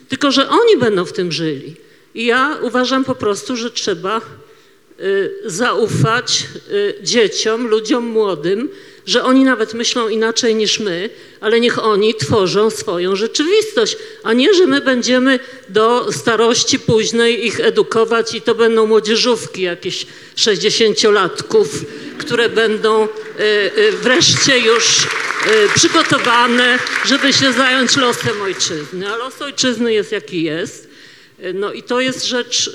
tylko że oni będą w tym żyli. I ja uważam po prostu, że trzeba y, zaufać y, dzieciom, ludziom młodym, że oni nawet myślą inaczej niż my, ale niech oni tworzą swoją rzeczywistość, a nie, że my będziemy do starości późnej ich edukować i to będą młodzieżówki jakieś 60-latków, które będą y, y, wreszcie już y, przygotowane, żeby się zająć losem ojczyzny. A los ojczyzny jest jaki jest. No i to jest rzecz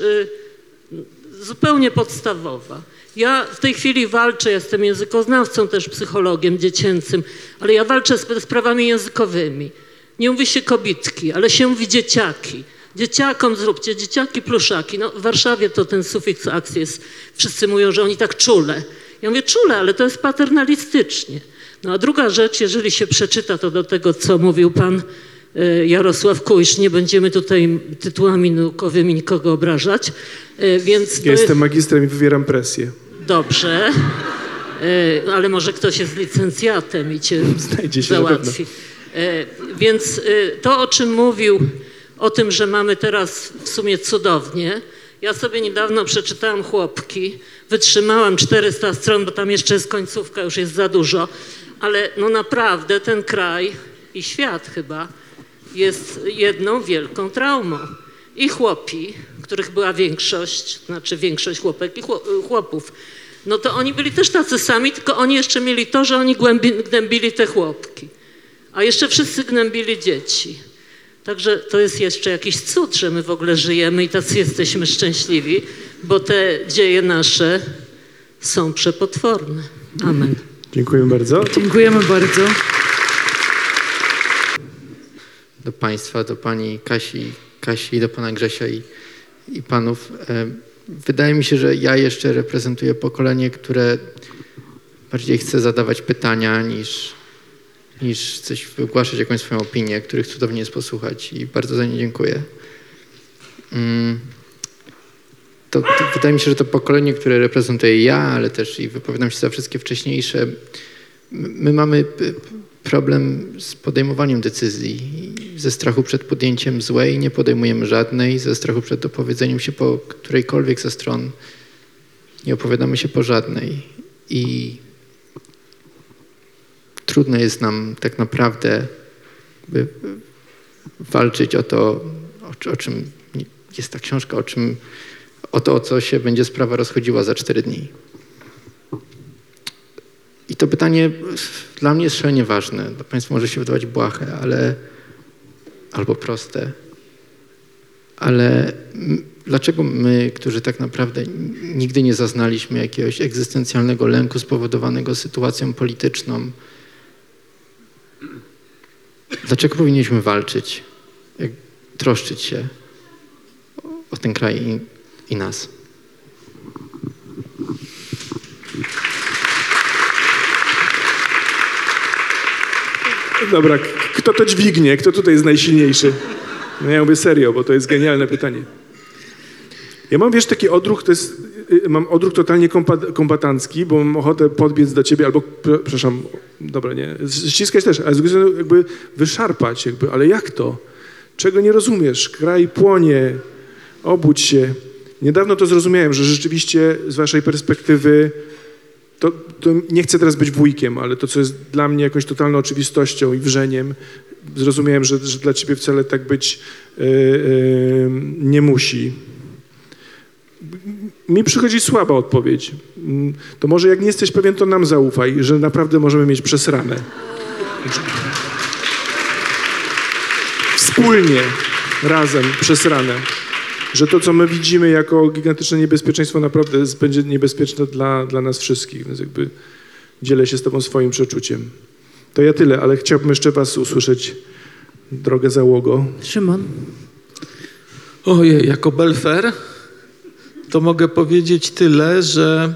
zupełnie podstawowa. Ja w tej chwili walczę, jestem językoznawcą, też psychologiem dziecięcym, ale ja walczę z sprawami językowymi. Nie mówi się kobitki, ale się mówi dzieciaki. Dzieciakom zróbcie, dzieciaki pluszaki. No, w Warszawie to ten sufiks aks jest, wszyscy mówią, że oni tak czule. Ja mówię czule, ale to jest paternalistycznie. No a druga rzecz, jeżeli się przeczyta to do tego, co mówił pan e, Jarosław Kujsz. Nie będziemy tutaj tytułami naukowymi nikogo obrażać. E, Więc Ja jest... jestem magistrem i wywieram presję. Dobrze, E, ale może ktoś jest licencjatem i cię Znajdzie się załatwi. E, Więc e, to, o czym mówił, o tym, że mamy teraz w sumie cudownie. Ja sobie niedawno przeczytałam chłopki, wytrzymałam 400 stron, bo tam jeszcze jest końcówka, już jest za dużo, ale no naprawdę ten kraj i świat chyba jest jedną wielką traumą. I chłopi, których była większość, znaczy większość chłopek i chło- chłopów, no to oni byli też tacy sami, tylko oni jeszcze mieli to, że oni głębi, gnębili te chłopki. A jeszcze wszyscy gnębili dzieci. Także to jest jeszcze jakiś cud, że my w ogóle żyjemy i tacy jesteśmy szczęśliwi, bo te dzieje nasze są przepotworne. Amen. Dziękuję bardzo. Dziękujemy bardzo. do Państwa, do Pani Kasi, Kasi do Pana Grzesia i, i Panów. E, Wydaje mi się, że ja jeszcze reprezentuję pokolenie, które bardziej chce zadawać pytania niż, niż coś wygłaszać jakąś swoją opinię, których cudownie jest posłuchać i bardzo za nie dziękuję. Mm. To, to wydaje mi się, że to pokolenie, które reprezentuję ja, ale też i wypowiadam się za wszystkie wcześniejsze, my mamy problem z podejmowaniem decyzji. Ze strachu przed podjęciem złej nie podejmujemy żadnej, ze strachu przed opowiedzeniem się po którejkolwiek ze stron nie opowiadamy się po żadnej. I trudno jest nam tak naprawdę walczyć o to, o, o czym jest ta książka, o czym o to, o co się będzie sprawa rozchodziła za cztery dni. I to pytanie dla mnie jest szalenie ważne. Dla Państwa może się wydawać błahe, ale albo proste. Ale dlaczego my, którzy tak naprawdę nigdy nie zaznaliśmy jakiegoś egzystencjalnego lęku spowodowanego sytuacją polityczną, dlaczego powinniśmy walczyć, troszczyć się o, o ten kraj i, i nas? Dobra, kto to dźwignie? Kto tutaj jest najsilniejszy? No ja mówię serio, bo to jest genialne pytanie. Ja mam, wiesz, taki odruch, to jest, y, mam odruch totalnie kompa- kombatancki, bo mam ochotę podbiec do ciebie albo, przepraszam, dobra, nie, ściskać też, ale z drugiej jakby wyszarpać, jakby, ale jak to? Czego nie rozumiesz? Kraj płonie, obudź się. Niedawno to zrozumiałem, że rzeczywiście z waszej perspektywy to, to nie chcę teraz być wujkiem, ale to, co jest dla mnie jakąś totalną oczywistością i wrzeniem, zrozumiałem, że, że dla ciebie wcale tak być e, e, nie musi. Mi przychodzi słaba odpowiedź. Mm, To może jak nie jesteś pewien, to nam zaufaj, że naprawdę możemy mieć przesrane. Wspólnie, razem, przesrane. Że to, co my widzimy jako gigantyczne niebezpieczeństwo, naprawdę będzie niebezpieczne dla, dla nas wszystkich. Więc jakby dzielę się z Tobą swoim przeczuciem. To ja tyle, ale chciałbym jeszcze Was usłyszeć, drogę załogo. Szymon. Ojej, jako Belfer to mogę powiedzieć tyle, że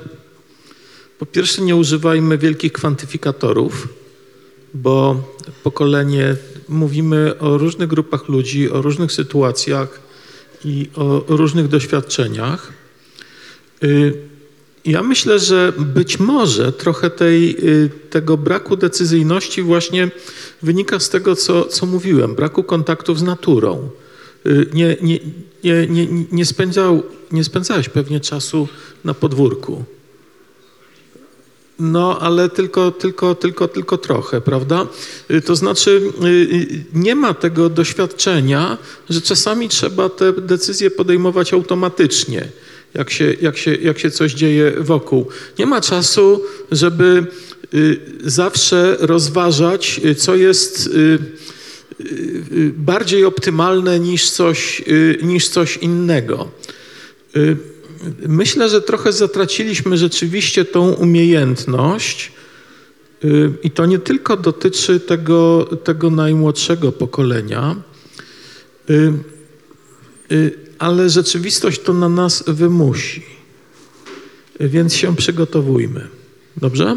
po pierwsze nie używajmy wielkich kwantyfikatorów, bo pokolenie, mówimy o różnych grupach ludzi, o różnych sytuacjach i o różnych doświadczeniach. Y, Ja myślę, że być może trochę tej, y, tego braku decyzyjności właśnie wynika z tego, co, co mówiłem, braku kontaktów z naturą. Y, Nie, nie, nie, nie, nie, spędzał, nie spędzałeś pewnie czasu na podwórku. No, ale tylko, tylko, tylko, tylko trochę, prawda? Y, To znaczy, y, y, nie ma tego doświadczenia, że czasami trzeba te decyzje podejmować automatycznie, jak się, jak się, jak się coś dzieje wokół. Nie ma czasu, żeby zawsze rozważać, co jest bardziej optymalne niż coś, niż coś innego. Myślę, że trochę zatraciliśmy rzeczywiście tą umiejętność y, i to nie tylko dotyczy tego, tego najmłodszego pokolenia, y, y, ale rzeczywistość to na nas wymusi. Więc się przygotowujmy. Dobrze?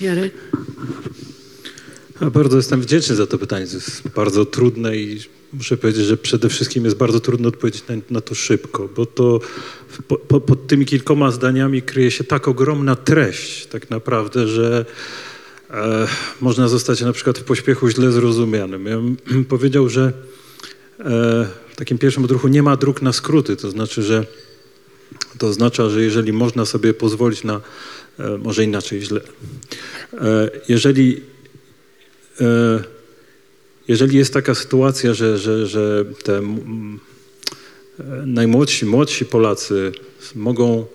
Jarek. Ja bardzo jestem wdzięczny za to pytanie. To jest bardzo trudne i muszę powiedzieć, że przede wszystkim jest bardzo trudno odpowiedzieć na, na to szybko, bo to po, po, pod tymi kilkoma zdaniami kryje się tak ogromna treść tak naprawdę, że e, można zostać na przykład w pośpiechu źle zrozumianym. Ja bym powiedział, że e, w takim pierwszym odruchu nie ma dróg na skróty, to znaczy, że to oznacza, że jeżeli można sobie pozwolić na, e, może inaczej, źle, e, jeżeli jeżeli jest taka sytuacja, że, że, że te e, najmłodsi, młodsi Polacy mogą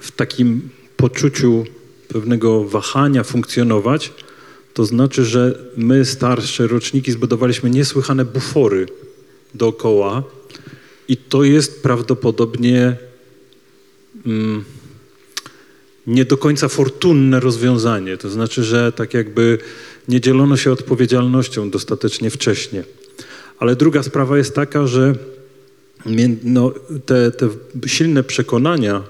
w takim poczuciu pewnego wahania funkcjonować, to znaczy, że my, starsze roczniki, zbudowaliśmy niesłychane bufory dookoła i to jest prawdopodobnie mm, nie do końca fortunne rozwiązanie. To znaczy, że tak jakby nie dzielono się odpowiedzialnością dostatecznie wcześnie. Ale druga sprawa jest taka, że no, te, te silne przekonania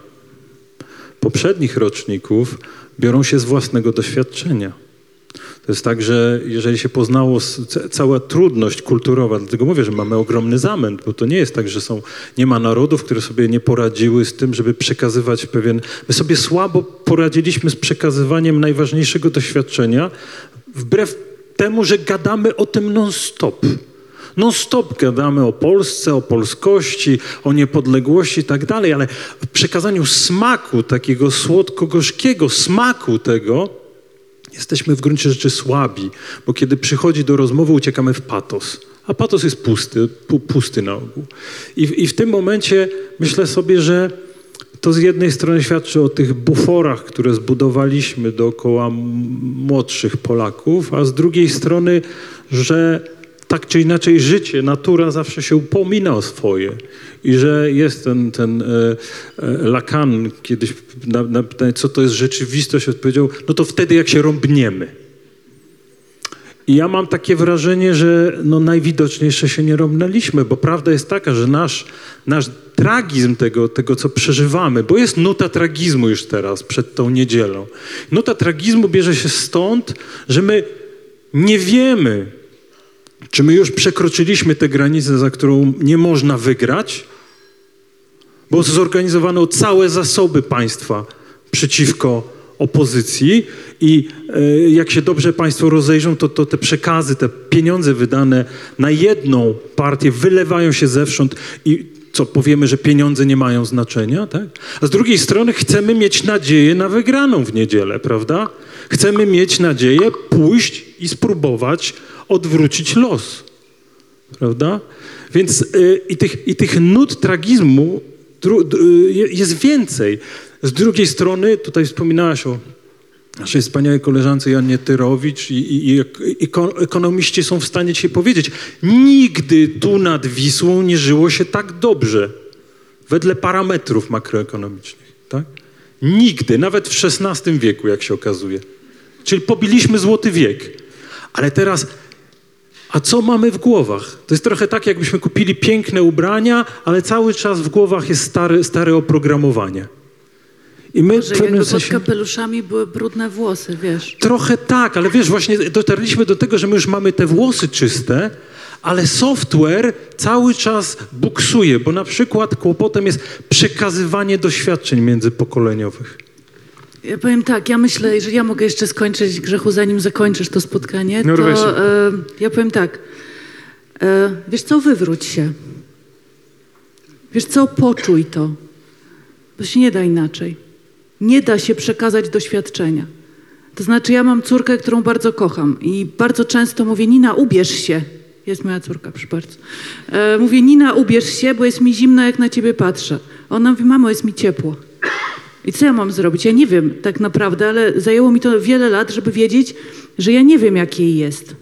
poprzednich roczników biorą się z własnego doświadczenia. To jest tak, że jeżeli się poznało cała trudność kulturowa, dlatego mówię, że mamy ogromny zamęt, bo to nie jest tak, że są, nie ma narodów, które sobie nie poradziły z tym, żeby przekazywać pewien... My sobie słabo poradziliśmy z przekazywaniem najważniejszego doświadczenia, wbrew temu, że gadamy o tym non-stop. Non-stop gadamy o Polsce, o polskości, o niepodległości i tak dalej, ale w przekazaniu smaku, takiego słodko-gorzkiego smaku tego, jesteśmy w gruncie rzeczy słabi, bo kiedy przychodzi do rozmowy, uciekamy w patos. A patos jest pusty, pusty na ogół. I, I w tym momencie myślę sobie, że to z jednej strony świadczy o tych buforach, które zbudowaliśmy dookoła młodszych Polaków, a z drugiej strony, że tak czy inaczej życie, natura zawsze się upomina o swoje. I że jest ten, ten e, e, Lacan kiedyś na, na pytanie, co to jest rzeczywistość, odpowiedział, no to wtedy jak się rąbniemy. I ja mam takie wrażenie, że no najwidoczniejsze się nie rąbnęliśmy, bo prawda jest taka, że nasz, nasz tragizm tego, tego, co przeżywamy, bo jest nuta tragizmu już teraz, przed tą niedzielą. Nuta tragizmu bierze się stąd, że my nie wiemy, czy my już przekroczyliśmy tę granicę, za którą nie można wygrać, bo zorganizowano całe zasoby państwa przeciwko opozycji i e, jak się dobrze Państwo rozejrzą, to, to te przekazy, te pieniądze wydane na jedną partię wylewają się zewsząd i co powiemy, że pieniądze nie mają znaczenia, tak? A z drugiej strony chcemy mieć nadzieję na wygraną w niedzielę, prawda? Chcemy mieć nadzieję pójść i spróbować odwrócić los, prawda? Więc y, i, tych, i tych nut tragizmu y, jest więcej. Z drugiej strony, tutaj wspominałaś o naszej wspaniałej koleżance Jannie Tyrowicz i, i, i, ekonomiści są w stanie ci powiedzieć, nigdy tu nad Wisłą nie żyło się tak dobrze, wedle parametrów makroekonomicznych. Tak? Nigdy, nawet w XVI wieku, jak się okazuje. Czyli pobiliśmy złoty wiek. Ale teraz, a co mamy w głowach? To jest trochę tak, jakbyśmy kupili piękne ubrania, ale cały czas w głowach jest stare, stare oprogramowanie. I my jakby pod kapeluszami były brudne włosy, wiesz. Trochę tak, ale wiesz, właśnie dotarliśmy do tego, że my już mamy te włosy czyste, ale software cały czas buksuje, bo na przykład kłopotem jest przekazywanie doświadczeń międzypokoleniowych. Ja powiem tak, ja myślę, że ja mogę jeszcze skończyć grzechu, zanim zakończysz to spotkanie, no, to e, ja powiem tak, e, wiesz co, wywróć się. Wiesz co, poczuj to. To się nie da inaczej. Nie da się przekazać doświadczenia. To znaczy, ja mam córkę, którą bardzo kocham i bardzo często mówię, Nina, ubierz się. Jest moja córka, proszę bardzo. E, mówię, Nina, ubierz się, bo jest mi zimno, jak na ciebie patrzę. Ona mówi, mamo, jest mi ciepło. I co ja mam zrobić? Ja nie wiem tak naprawdę, ale zajęło mi to wiele lat, żeby wiedzieć, że ja nie wiem, jak jej jest.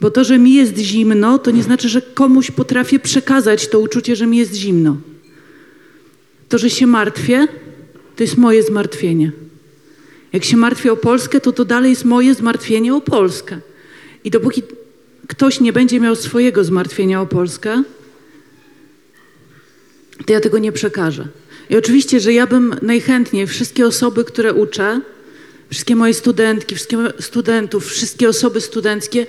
Bo to, że mi jest zimno, to nie znaczy, że komuś potrafię przekazać to uczucie, że mi jest zimno. To, że się martwię, to jest moje zmartwienie. Jak się martwię o Polskę, to to dalej jest moje zmartwienie o Polskę. I dopóki ktoś nie będzie miał swojego zmartwienia o Polskę, to ja tego nie przekażę. I oczywiście, że ja bym najchętniej wszystkie osoby, które uczę, wszystkie moje studentki, wszystkie studentów, wszystkie osoby studenckie,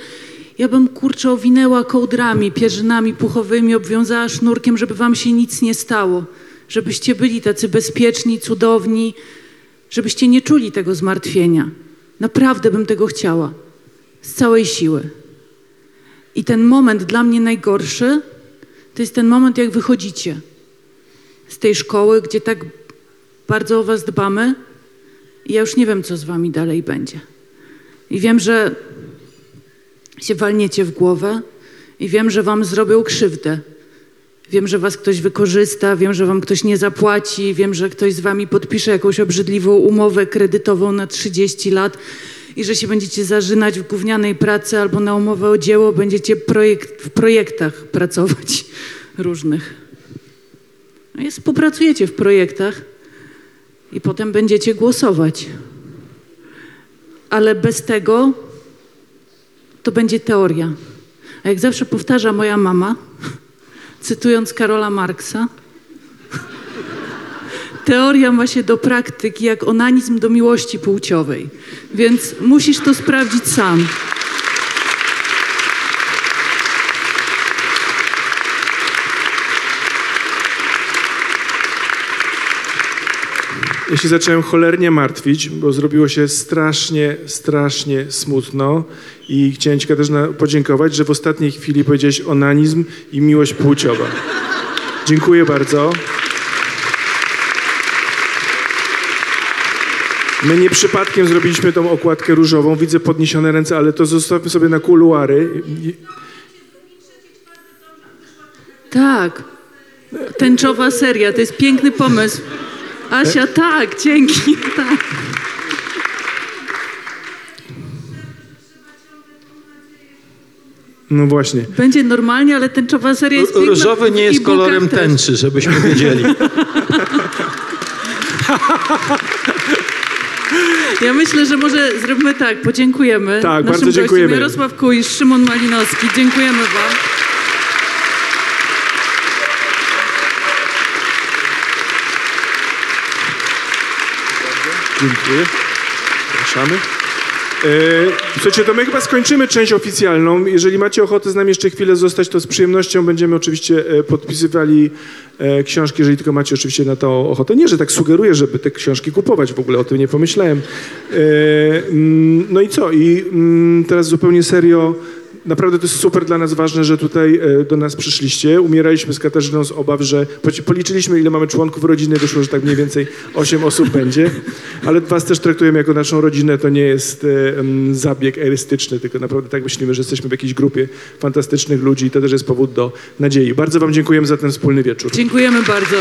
ja bym kurczę owinęła kołdrami, pierzynami puchowymi, obwiązała sznurkiem, żeby wam się nic nie stało, żebyście byli tacy bezpieczni, cudowni, żebyście nie czuli tego zmartwienia. Naprawdę bym tego chciała. Z całej siły. I ten moment dla mnie najgorszy to jest ten moment, jak wychodzicie z tej szkoły, gdzie tak bardzo o was dbamy. I ja już nie wiem, co z wami dalej będzie. I wiem, że się walniecie w głowę i wiem, że wam zrobią krzywdę. Wiem, że was ktoś wykorzysta, wiem, że wam ktoś nie zapłaci, wiem, że ktoś z wami podpisze jakąś obrzydliwą umowę kredytową na 30 lat i że się będziecie zażynać w gównianej pracy albo na umowę o dzieło będziecie projekt, w projektach pracować różnych. No i współpracujecie w projektach i potem będziecie głosować. Ale bez tego to będzie teoria. A jak zawsze powtarza moja mama, cytując Karola Marksa, teoria ma się do praktyki jak onanizm do miłości płciowej. Więc musisz to sprawdzić sam. Ja się zacząłem cholernie martwić, bo zrobiło się strasznie, strasznie smutno i chciałem Ci Katarzyna podziękować, że w ostatniej chwili powiedziałeś onanizm i miłość płciowa. Dziękuję bardzo. My nie przypadkiem zrobiliśmy tą okładkę różową. Widzę podniesione ręce, ale to zostawmy sobie na kuluary. Tak. Tęczowa seria, to jest piękny pomysł. Asia, tak, dzięki. Tak. No właśnie. Będzie normalnie, ale tęczowa seria jest piękna. Różowy nie jest kolorem też. tęczy, żebyśmy wiedzieli. Ja myślę, że może zróbmy tak, podziękujemy. Tak, naszym bardzo dziękujemy. Gościom. Jarosław Kuj, Szymon Malinowski, dziękujemy wam. Dziękuję. Zapraszamy. E, Słuchajcie, to my chyba skończymy część oficjalną. Jeżeli macie ochotę z nami jeszcze chwilę zostać, to z przyjemnością będziemy oczywiście e, podpisywali e, książki, jeżeli tylko macie oczywiście na to ochotę. Nie, że tak sugeruję, żeby te książki kupować, w ogóle o tym nie pomyślałem. Mm, No i co? I mm, teraz zupełnie serio. Naprawdę to jest super dla nas ważne, że tutaj e, do nas przyszliście. Umieraliśmy z Katarzyną z obaw, że policzyliśmy, ile mamy członków rodziny. Wyszło, że tak mniej więcej 8 osób będzie. Ale was też traktujemy jako naszą rodzinę. To nie jest e, zabieg erystyczny, tylko naprawdę tak myślimy, że jesteśmy w jakiejś grupie fantastycznych ludzi i to też jest powód do nadziei. Bardzo wam dziękujemy za ten wspólny wieczór. Dziękujemy bardzo.